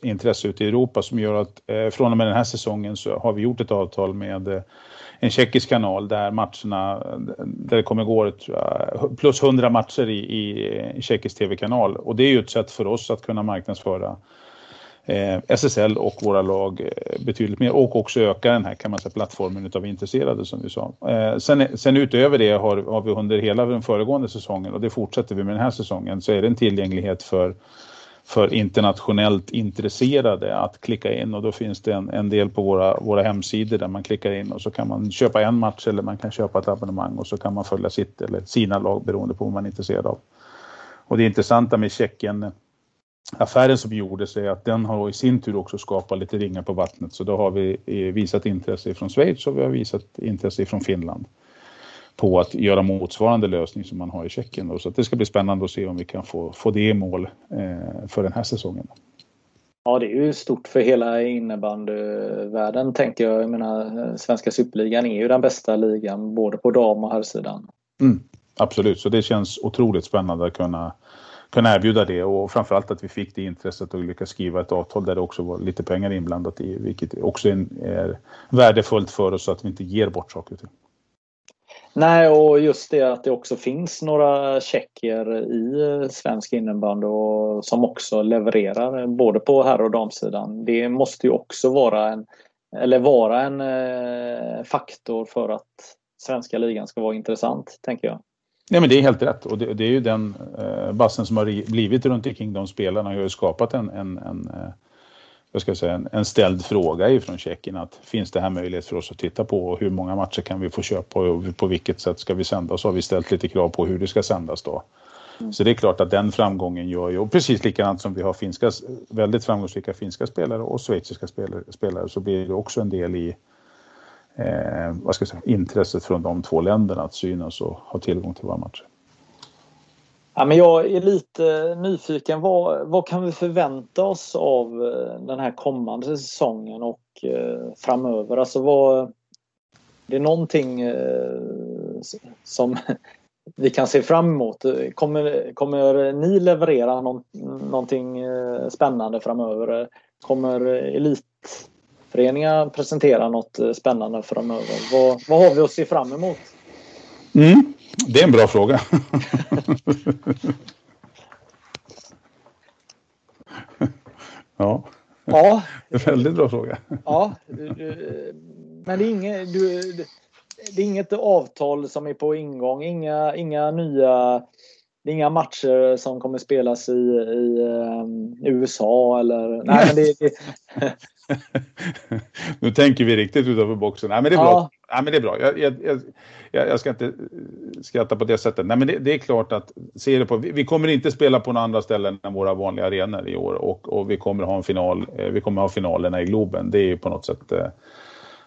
intresse ute i Europa som gör att eh, från och med den här säsongen så har vi gjort ett avtal med eh, en tjeckisk kanal där matcherna, där det kommer gå plus 100 matcher i, i tjeckisk tv-kanal. Och det är ju ett sätt för oss att kunna marknadsföra eh, SSL och våra lag eh, betydligt mer och också öka den här kan man säga, plattformen utav intresserade som vi sa. Eh, sen, sen utöver det har, har vi under hela den föregående säsongen och det fortsätter vi med den här säsongen så är det en tillgänglighet för för internationellt intresserade att klicka in och då finns det en, en del på våra, våra hemsidor där man klickar in och så kan man köpa en match eller man kan köpa ett abonnemang och så kan man följa sitt eller sina lag beroende på vad man är intresserad av. Och det intressanta med Tjeckien affären som gjordes är att den har i sin tur också skapat lite ringar på vattnet så då har vi visat intresse från Schweiz och vi har visat intresse från Finland på att göra motsvarande lösning som man har i Tjeckien. Då. Så det ska bli spännande att se om vi kan få, få det i mål eh, för den här säsongen. Ja, det är ju stort för hela innebandyvärlden tänker jag. Jag menar, svenska superligan är ju den bästa ligan både på dam och herrsidan. Mm, absolut, så det känns otroligt spännande att kunna, kunna erbjuda det och framförallt att vi fick det intresset och lyckas skriva ett avtal där det också var lite pengar inblandat i, vilket också är, värdefullt för oss så att vi inte ger bort saker och ting. Nej, och just det att det också finns några tjecker i svensk innebandy och som också levererar både på herr och damsidan. Det måste ju också vara en, eller vara en eh, faktor för att svenska ligan ska vara intressant, tänker jag. Nej men det är helt rätt. Och det, det är ju den eh, bassen som har blivit runt omkring de spelarna. Har ju skapat en, en, en eh, jag ska säga, en, en ställd fråga ifrån Tjeckien. Att finns det här möjlighet för oss att titta på? Och hur många matcher kan vi få köpa? Och på vilket sätt ska vi sända? Och så har vi ställt lite krav på hur det ska sändas då. Mm. Så det är klart att den framgången gör ju, och precis likadant som vi har finska, väldigt framgångsrika finska spelare och schweiziska spelare, spelare så blir det också en del i eh, vad ska jag säga, intresset från de två länderna att synas och ha tillgång till våra matcher. Ja, men jag är lite nyfiken. Vad, vad kan vi förvänta oss av eh, den här kommande säsongen och eh, framöver? Alltså vad, det är någonting eh, som vi kan se fram emot. Kommer, kommer ni leverera någon, någonting eh, spännande framöver? Kommer elit elitföreningar presentera något eh, spännande framöver? Vad, vad har vi att se fram emot? Mm. Det är en bra fråga. ja. ja. Det är en väldigt bra fråga. ja. Men det är, inget, du, det är inget avtal som är på ingång. Inga, inga nya det är inga matcher som kommer spelas i, i um, USA eller... Nej, men det, det... nu tänker vi riktigt utanför boxen. Nej, men det är bra. Ja. Nej, men det är bra. Jag, jag, jag, jag ska inte skratta på det sättet. Nej, men det, det är klart att ser det på, vi, vi, kommer inte spela på några andra ställen än våra vanliga arenor i år och, och vi kommer ha en final. Eh, vi kommer ha finalerna i Globen. Det är ju på något sätt Eh,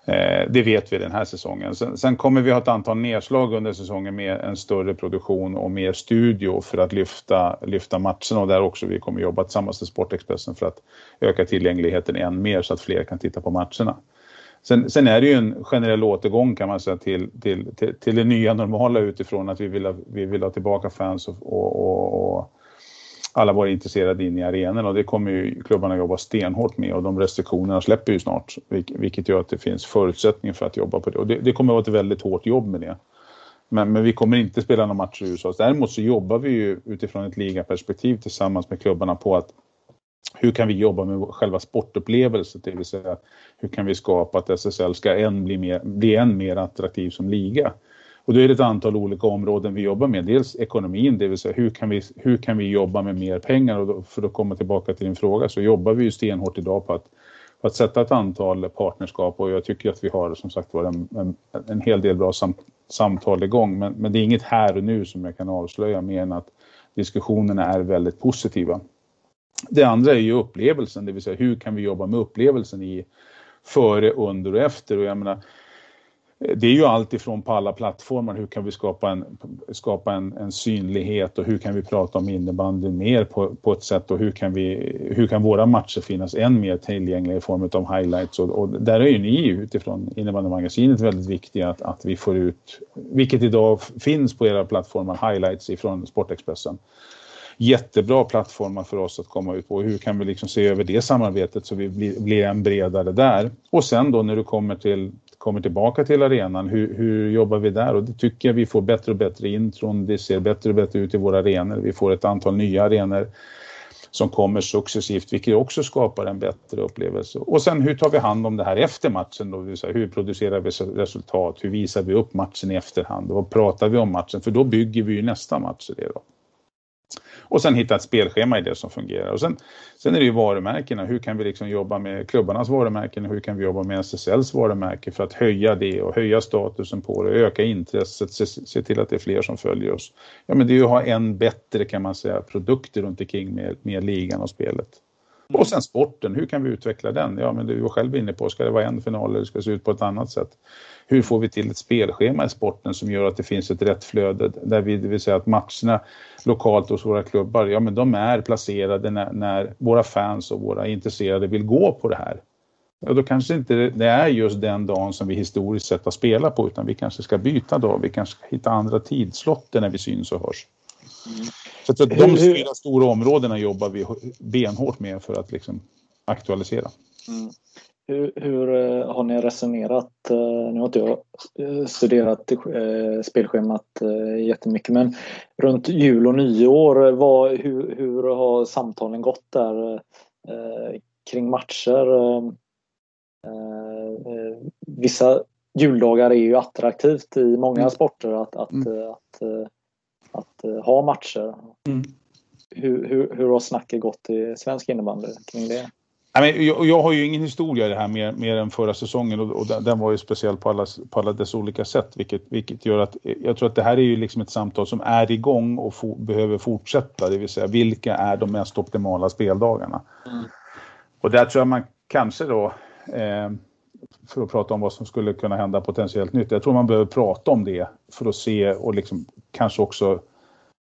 Eh, det vet vi den här säsongen. Sen, sen, kommer vi ha ett antal nedslag under säsongen med en större produktion och mer studio för att lyfta, lyfta matcherna och där också vi kommer jobba tillsammans med Sportexpressen för att öka tillgängligheten än mer så att fler kan titta på matcherna. Sen, sen är det ju en generell återgång kan man säga till, till, till, till det nya normala utifrån att vi vill ha, vi vill ha tillbaka fans och, och, och, och alla våra intresserade in i arenan och det kommer ju klubbarna jobba stenhårt med och de restriktionerna släpper ju snart vilket gör att det finns förutsättningar för att jobba på det och det, det kommer att vara ett väldigt hårt jobb med det. Men, men vi kommer inte spela några matcher i USA. Däremot så jobbar vi ju utifrån ett ligaperspektiv tillsammans med klubbarna på att hur kan vi jobba med själva sportupplevelsen, det vill säga hur kan vi skapa att SSL ska än bli, mer, bli än mer attraktiv som liga. Och då är det ett antal olika områden vi jobbar med. Dels ekonomin, det vill säga hur kan vi, hur kan vi jobba med mer pengar? Och då, för att komma tillbaka till din fråga så jobbar vi ju stenhårt idag på att, på att sätta ett antal partnerskap och jag tycker att vi har som sagt var en, en, en hel del bra sam, samtal igång. Men, men det är inget här och nu som jag kan avslöja mer än att diskussionerna är väldigt positiva. Det andra är ju upplevelsen, det vill säga hur kan vi jobba med upplevelsen i före, under och efter. Och jag menar, det är ju allt ifrån på alla plattformar, hur kan vi skapa en, skapa en, en synlighet och hur kan vi prata om innebandy mer på, på ett sätt och hur kan, vi, hur kan våra matcher finnas än mer tillgängliga i form av highlights och, och där är ju ni utifrån innebandymagasinet väldigt viktiga att, att vi får ut, vilket idag finns på era plattformar, highlights ifrån Sportexpressen jättebra plattformar för oss att komma ut på. Hur kan vi liksom se över det samarbetet så vi blir, blir en bredare där? Och sen då när du kommer till kommer tillbaka till arenan, hur, hur jobbar vi där? Och det tycker jag vi får bättre och bättre intron, det ser bättre och bättre ut i våra arenor. Vi får ett antal nya arenor som kommer successivt, vilket också skapar en bättre upplevelse. Och sen hur tar vi hand om det här efter matchen då? Hur producerar vi resultat? Hur visar vi upp matchen i efterhand? Vad pratar vi om matchen? För då bygger vi ju nästa match i det då. Och sen hitta ett spelschema i det som fungerar. Och sen, sen är det ju varumärkena. Hur kan vi liksom jobba med klubbarnas varumärken och hur kan vi jobba med SSLs varumärke för att höja det och höja statusen på det, öka intresset, se, se till att det är fler som följer oss. Ja men det är ju att ha en bättre kan man säga produkter runt omkring med, med ligan och spelet. Och sen sporten, hur kan vi utveckla den? Ja men du var själv inne på, ska det vara en final eller ska det se ut på ett annat sätt? Hur får vi till ett spelschema i sporten som gör att det finns ett rätt flöde där vi, det vill säga att matcherna lokalt hos våra klubbar, ja men de är placerade när, när våra fans och våra intresserade vill gå på det här. Ja, då kanske inte det är just den dagen som vi historiskt sett har spelat på utan vi kanske ska byta dag, vi kanske ska hitta andra tidslotter när vi syns och hörs. Mm. Så att de fyra stora områdena jobbar vi benhårt med för att liksom aktualisera. Mm. Hur, hur, eh, har ni resonerat? Eh, nu har inte jag eh, studerat spelschemat jättemycket men runt jul och nyår, vad, hur, hur har samtalen gått där kring matcher? Vissa juldagar är ju attraktivt i många mm. sporter att, att, mm. att, att, att, ha matcher. Mm. Hur, hur, hur har snacket gått i svensk innebandy kring det? Jag, jag har ju ingen historia i det här mer, mer än förra säsongen och, den, den, var ju speciell på alla, på alla dess olika sätt vilket, vilket gör att jag tror att det här är ju liksom ett samtal som är igång och for, behöver fortsätta. Det vill säga vilka är de mest optimala speldagarna? Mm. Och där tror jag man kanske då eh, för att prata om vad som skulle kunna hända potentiellt nytt. Jag tror man behöver prata om det för att se och liksom kanske också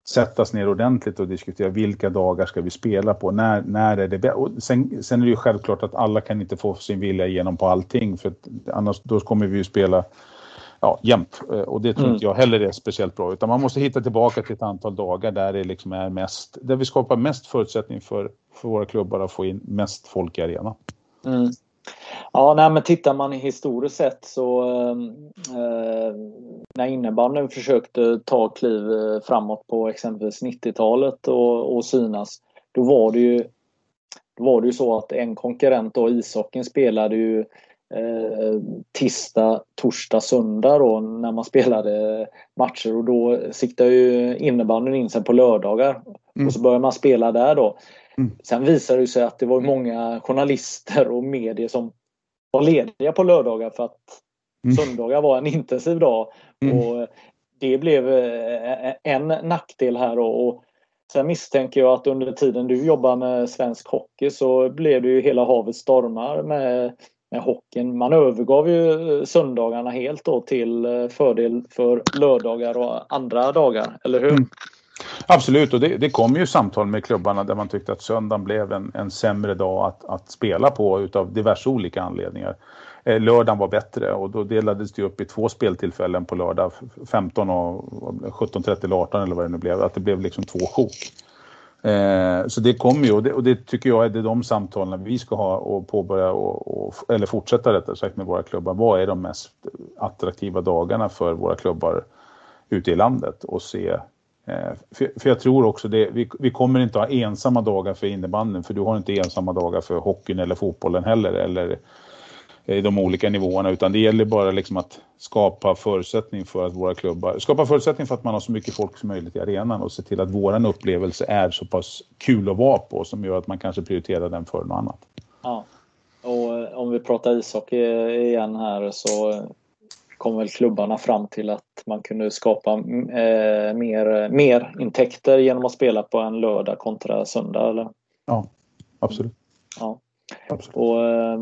sättas ner ordentligt och diskutera vilka dagar ska vi spela på, när, när är det bäst? Sen, sen är det ju självklart att alla kan inte få sin vilja igenom på allting för annars då kommer vi ju spela ja, jämt eh, och det tror mm. inte jag heller är speciellt bra utan man måste hitta tillbaka till ett antal dagar där det liksom är mest, där vi skapar mest förutsättning för, för våra klubbar att få in mest folk i arenan. Mm. Ja, nej, men tittar man historiskt sett så eh, när innebandyn försökte ta kliv eh, framåt på exempelvis 90-talet och, och synas, då var det ju då var det ju så att en konkurrent då, ishockeyn, spelade ju eh, tisdag, torsdag, söndag då när man spelade matcher och då siktade ju innebandyn in sig på lördagar. Mm. Och så började man spela där då. Mm. Sen visade det sig att det var många journalister och medier som var lediga på lördagar för att mm. söndagar var en intensiv dag. Mm. Och det blev eh, en nackdel här. Och sen misstänker jag att under tiden du jobbar med svensk hockey så blev det ju hela havet stormar med, med hockeyn. Man övergav ju söndagarna helt då till eh, fördel för lördagar och andra dagar, eller hur? Absolut, och det, det kom ju samtal med klubbarna där man tyckte att söndagen blev en, en sämre dag att, att spela på utav diverse olika anledningar. Eh, lördagen var bättre och då delades det upp i två speltillfällen på lördag, 15 och 17.30 eller 18 eller vad det nu blev, att det blev liksom två sjok. Eh, så det kommer ju och det, och det, tycker jag är det de samtalen vi ska ha och påbörja och, och, eller fortsätta rättare sagt med våra klubbar. Vad är de mest attraktiva dagarna för våra klubbar ute i landet och se Eh, för, för, jag tror också det, vi, vi kommer inte ha ensamma dagar för innebanden för du har inte ensamma dagar för hockeyn eller fotbollen heller eller i de olika nivåerna utan det gäller bara liksom att skapa förutsättning för att våra klubbar, skapa förutsättning för att man har så mycket folk som möjligt i arenan och se till att våran upplevelse är så pass kul att vara på som gör att man kanske prioriterar den för något annat. Ja, och eh, om vi pratar ishockey igen här så kom väl klubbarna fram till att man kunde skapa eh, mer, mer intäkter genom att spela på en lördag kontra söndag eller? Ja, absolut. Ja. Absolut. Och, eh,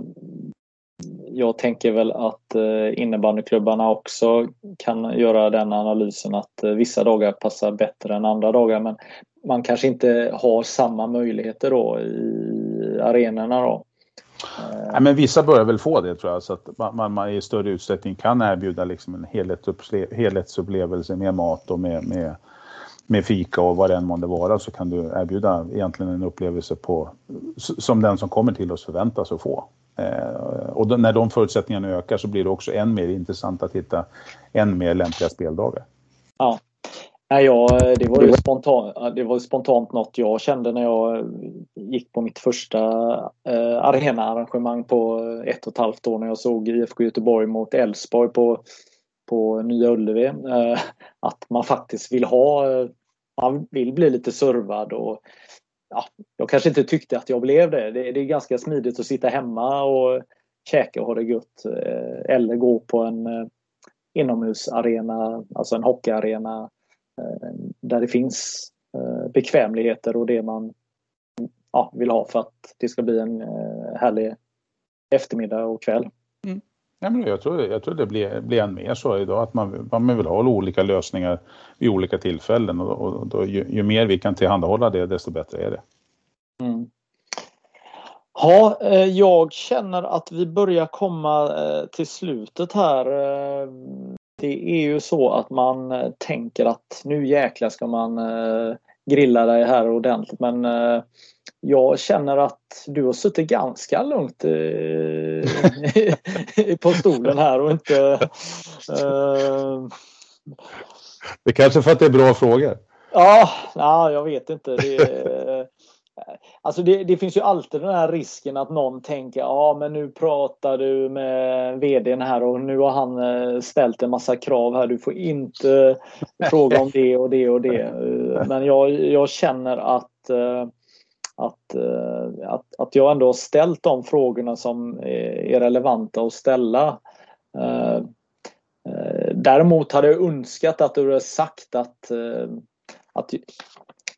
jag tänker väl att eh, innebandyklubbarna också kan göra den analysen att eh, vissa dagar passar bättre än andra dagar men man kanske inte har samma möjligheter då i arenorna då. Ja, men vissa börjar väl få det tror jag så att man, man i större utsträckning kan erbjuda liksom en helhetsupplevelse med mat och med, med, med fika och vad det än månde vara så kan du erbjuda egentligen en upplevelse på, som den som kommer till oss förväntas att få. Eh, och då, när de förutsättningarna ökar så blir det också än mer intressant att hitta än mer lämpliga speldagar. Ja. Ja, det var ju spontant, det var spontant något jag kände när jag gick på mitt första eh, arenaarrangemang på ett och ett halvt år när jag såg IFK Göteborg mot Elfsborg på, på Nya Ullevi. Eh, att man faktiskt vill ha, man vill bli lite servad och ja, jag kanske inte tyckte att jag blev det. det. det. är ganska smidigt att sitta hemma och käka och ha det gött. Eh, eller gå på en inomhusarena, alltså en hockeyarena där det finns bekvämligheter och det man ja, vill ha för att det ska bli en härlig eftermiddag och kväll. Mm. Ja, men jag tror, jag tror det blir, blir än mer så idag att man, man vill ha olika lösningar vid olika tillfällen och, och då, ju, ju, mer vi kan tillhandahålla det desto bättre är det. Mm. Ja, eh, jag känner att vi börjar komma eh, till slutet här. Eh, det är ju så att man tänker att nu jäklar ska man grilla dig här ordentligt men jag känner att du har suttit ganska lugnt på stolen här och inte... Det är kanske för att det är bra frågor. Ja, ja jag vet inte. Det, Alltså det, det, finns ju alltid den här risken att någon tänker ja men nu pratar du med vdn här och nu har han eh, ställt en massa krav här. Du får inte fråga om det och det och det. Eh, men jag, jag känner att, eh, att, att, att jag ändå har ställt de frågorna som är relevanta att ställa. Däremot hade jag önskat att du hade sagt att, att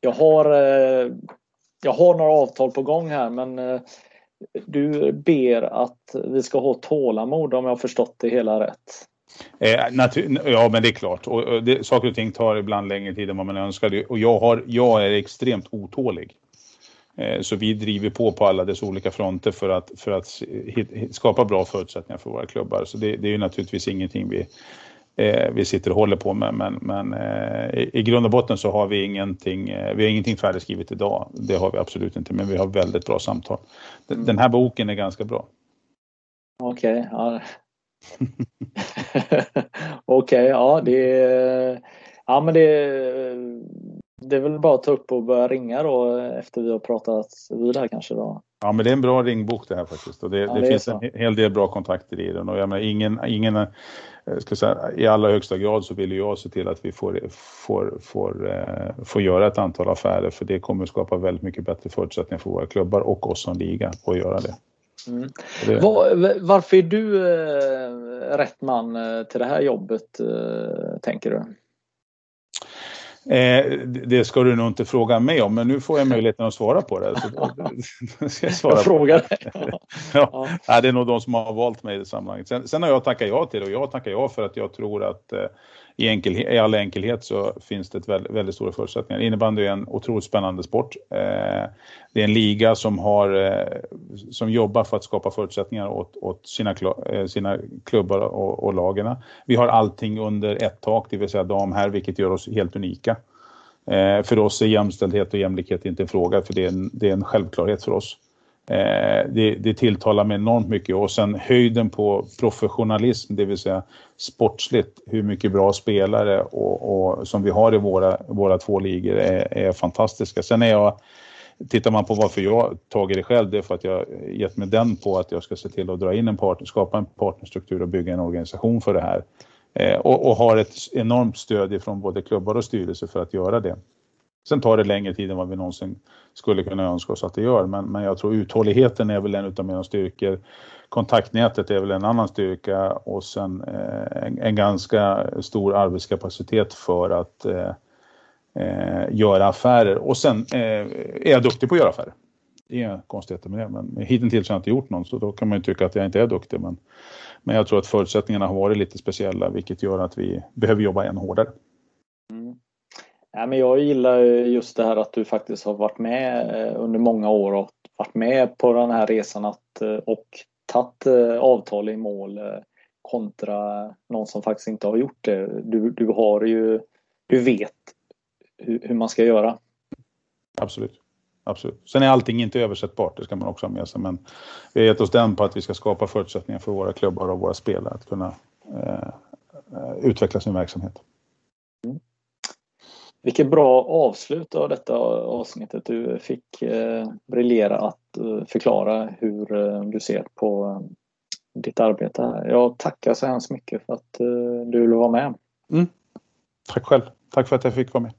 jag har jag har några avtal på gång här men eh, du ber att vi ska ha tålamod om jag har förstått det hela rätt. Eh, ja, men det är klart. Och, det, saker och ting tar ibland längre tid än vad man önskar. Och jag, har, jag är extremt otålig. Eh, så vi driver på på alla dess olika fronter för att, för att skapa bra förutsättningar för våra klubbar. Så det, det är ju naturligtvis ingenting vi eh, vi sitter och håller på med. Men, men eh, i, i grund och botten så har vi ingenting, eh, vi har ingenting färdigskrivet idag. Det har vi absolut inte, men vi har väldigt bra samtal. Den, mm. den här boken är ganska bra. Okej, okay, ja. Okej, okay, ja det Ja men det det är väl bara att ta upp och börja ringa då efter vi har pratat vidare kanske då. Ja men det är en bra ringbok det här faktiskt och det, ja, det, det finns en hel del bra kontakter i den och jag menar ingen, ingen eh, ska säga, i allra högsta grad så vill jag se till att vi får, får, får, eh, får göra ett antal affärer för det kommer skapa väldigt mycket bättre förutsättningar för våra klubbar och oss som liga att göra det. Mm. det... Var, varför är du eh, rätt man eh, till det här jobbet eh, tänker du? Eh, det ska du nog inte fråga mig om, men nu får jag möjligheten att svara på det. Så ska jag svara jag frågar. ja. ja. det är nog de som har valt mig i det sammanhanget. Sen, sen har jag tackat ja till det och jag tackar ja för att jag tror att eh, i, enkel, i all enkelhet så finns det ett väldigt, väldigt stora förutsättningar. Innebandy är en otroligt spännande sport. Eh, det är en liga som, har, eh, som jobbar för att skapa förutsättningar åt, åt sina, eh, sina klubbar och, och lagarna. Vi har allting under ett tak, det vill säga dam här, vilket gör oss helt unika. Eh, för oss är jämställdhet och jämlikhet inte en fråga, för det är en, det är en självklarhet för oss. Eh, det, det tilltalar mig enormt mycket och sen höjden på professionalism, det vill säga sportsligt, hur mycket bra spelare och, och som vi har i våra, våra två ligor är, är fantastiska. Sen är jag Tittar man på varför jag tagit det själv, det är för att jag gett mig den på att jag ska se till att dra in en partner, skapa en partnerstruktur och bygga en organisation för det här. Eh, och, och, har ett enormt stöd från både klubbar och styrelse för att göra det. Sen tar det längre tid än vad vi någonsin skulle kunna önska oss att det gör, men, men jag tror uthålligheten är väl en av mina styrkor. Kontaktnätet är väl en annan styrka och sen eh, en, en, ganska stor arbetskapacitet för att eh, eh, göra affärer. Och sen eh, är jag duktig på att göra affärer. Det är inga konstigheter med det, men hittills har jag inte gjort någon så då kan man ju tycka att jag inte är duktig. Men, men jag tror att förutsättningarna har varit lite speciella vilket gör att vi behöver jobba än hårdare. Ja, men jag gillar just det här att du faktiskt har varit med eh, under många år och varit med på den här resan att, eh, och tagit eh, avtal i mål kontra någon som faktiskt inte har gjort det. Du, du har ju, du vet hur, hur man ska göra. Absolut. Absolut. Sen är allting inte översättbart, det ska man också ha med sig. Men vi har gett oss den på att vi ska skapa förutsättningar för våra klubbar och våra spelare att kunna eh, utveckla sin verksamhet. Vilket bra avslut av detta avsnittet. Du fick eh, briljera att eh, förklara hur eh, du ser på eh, ditt arbete här. Jag tackar så hemskt mycket för att eh, du ville vara med. Mm. Tack själv. Tack för att jag fick vara med.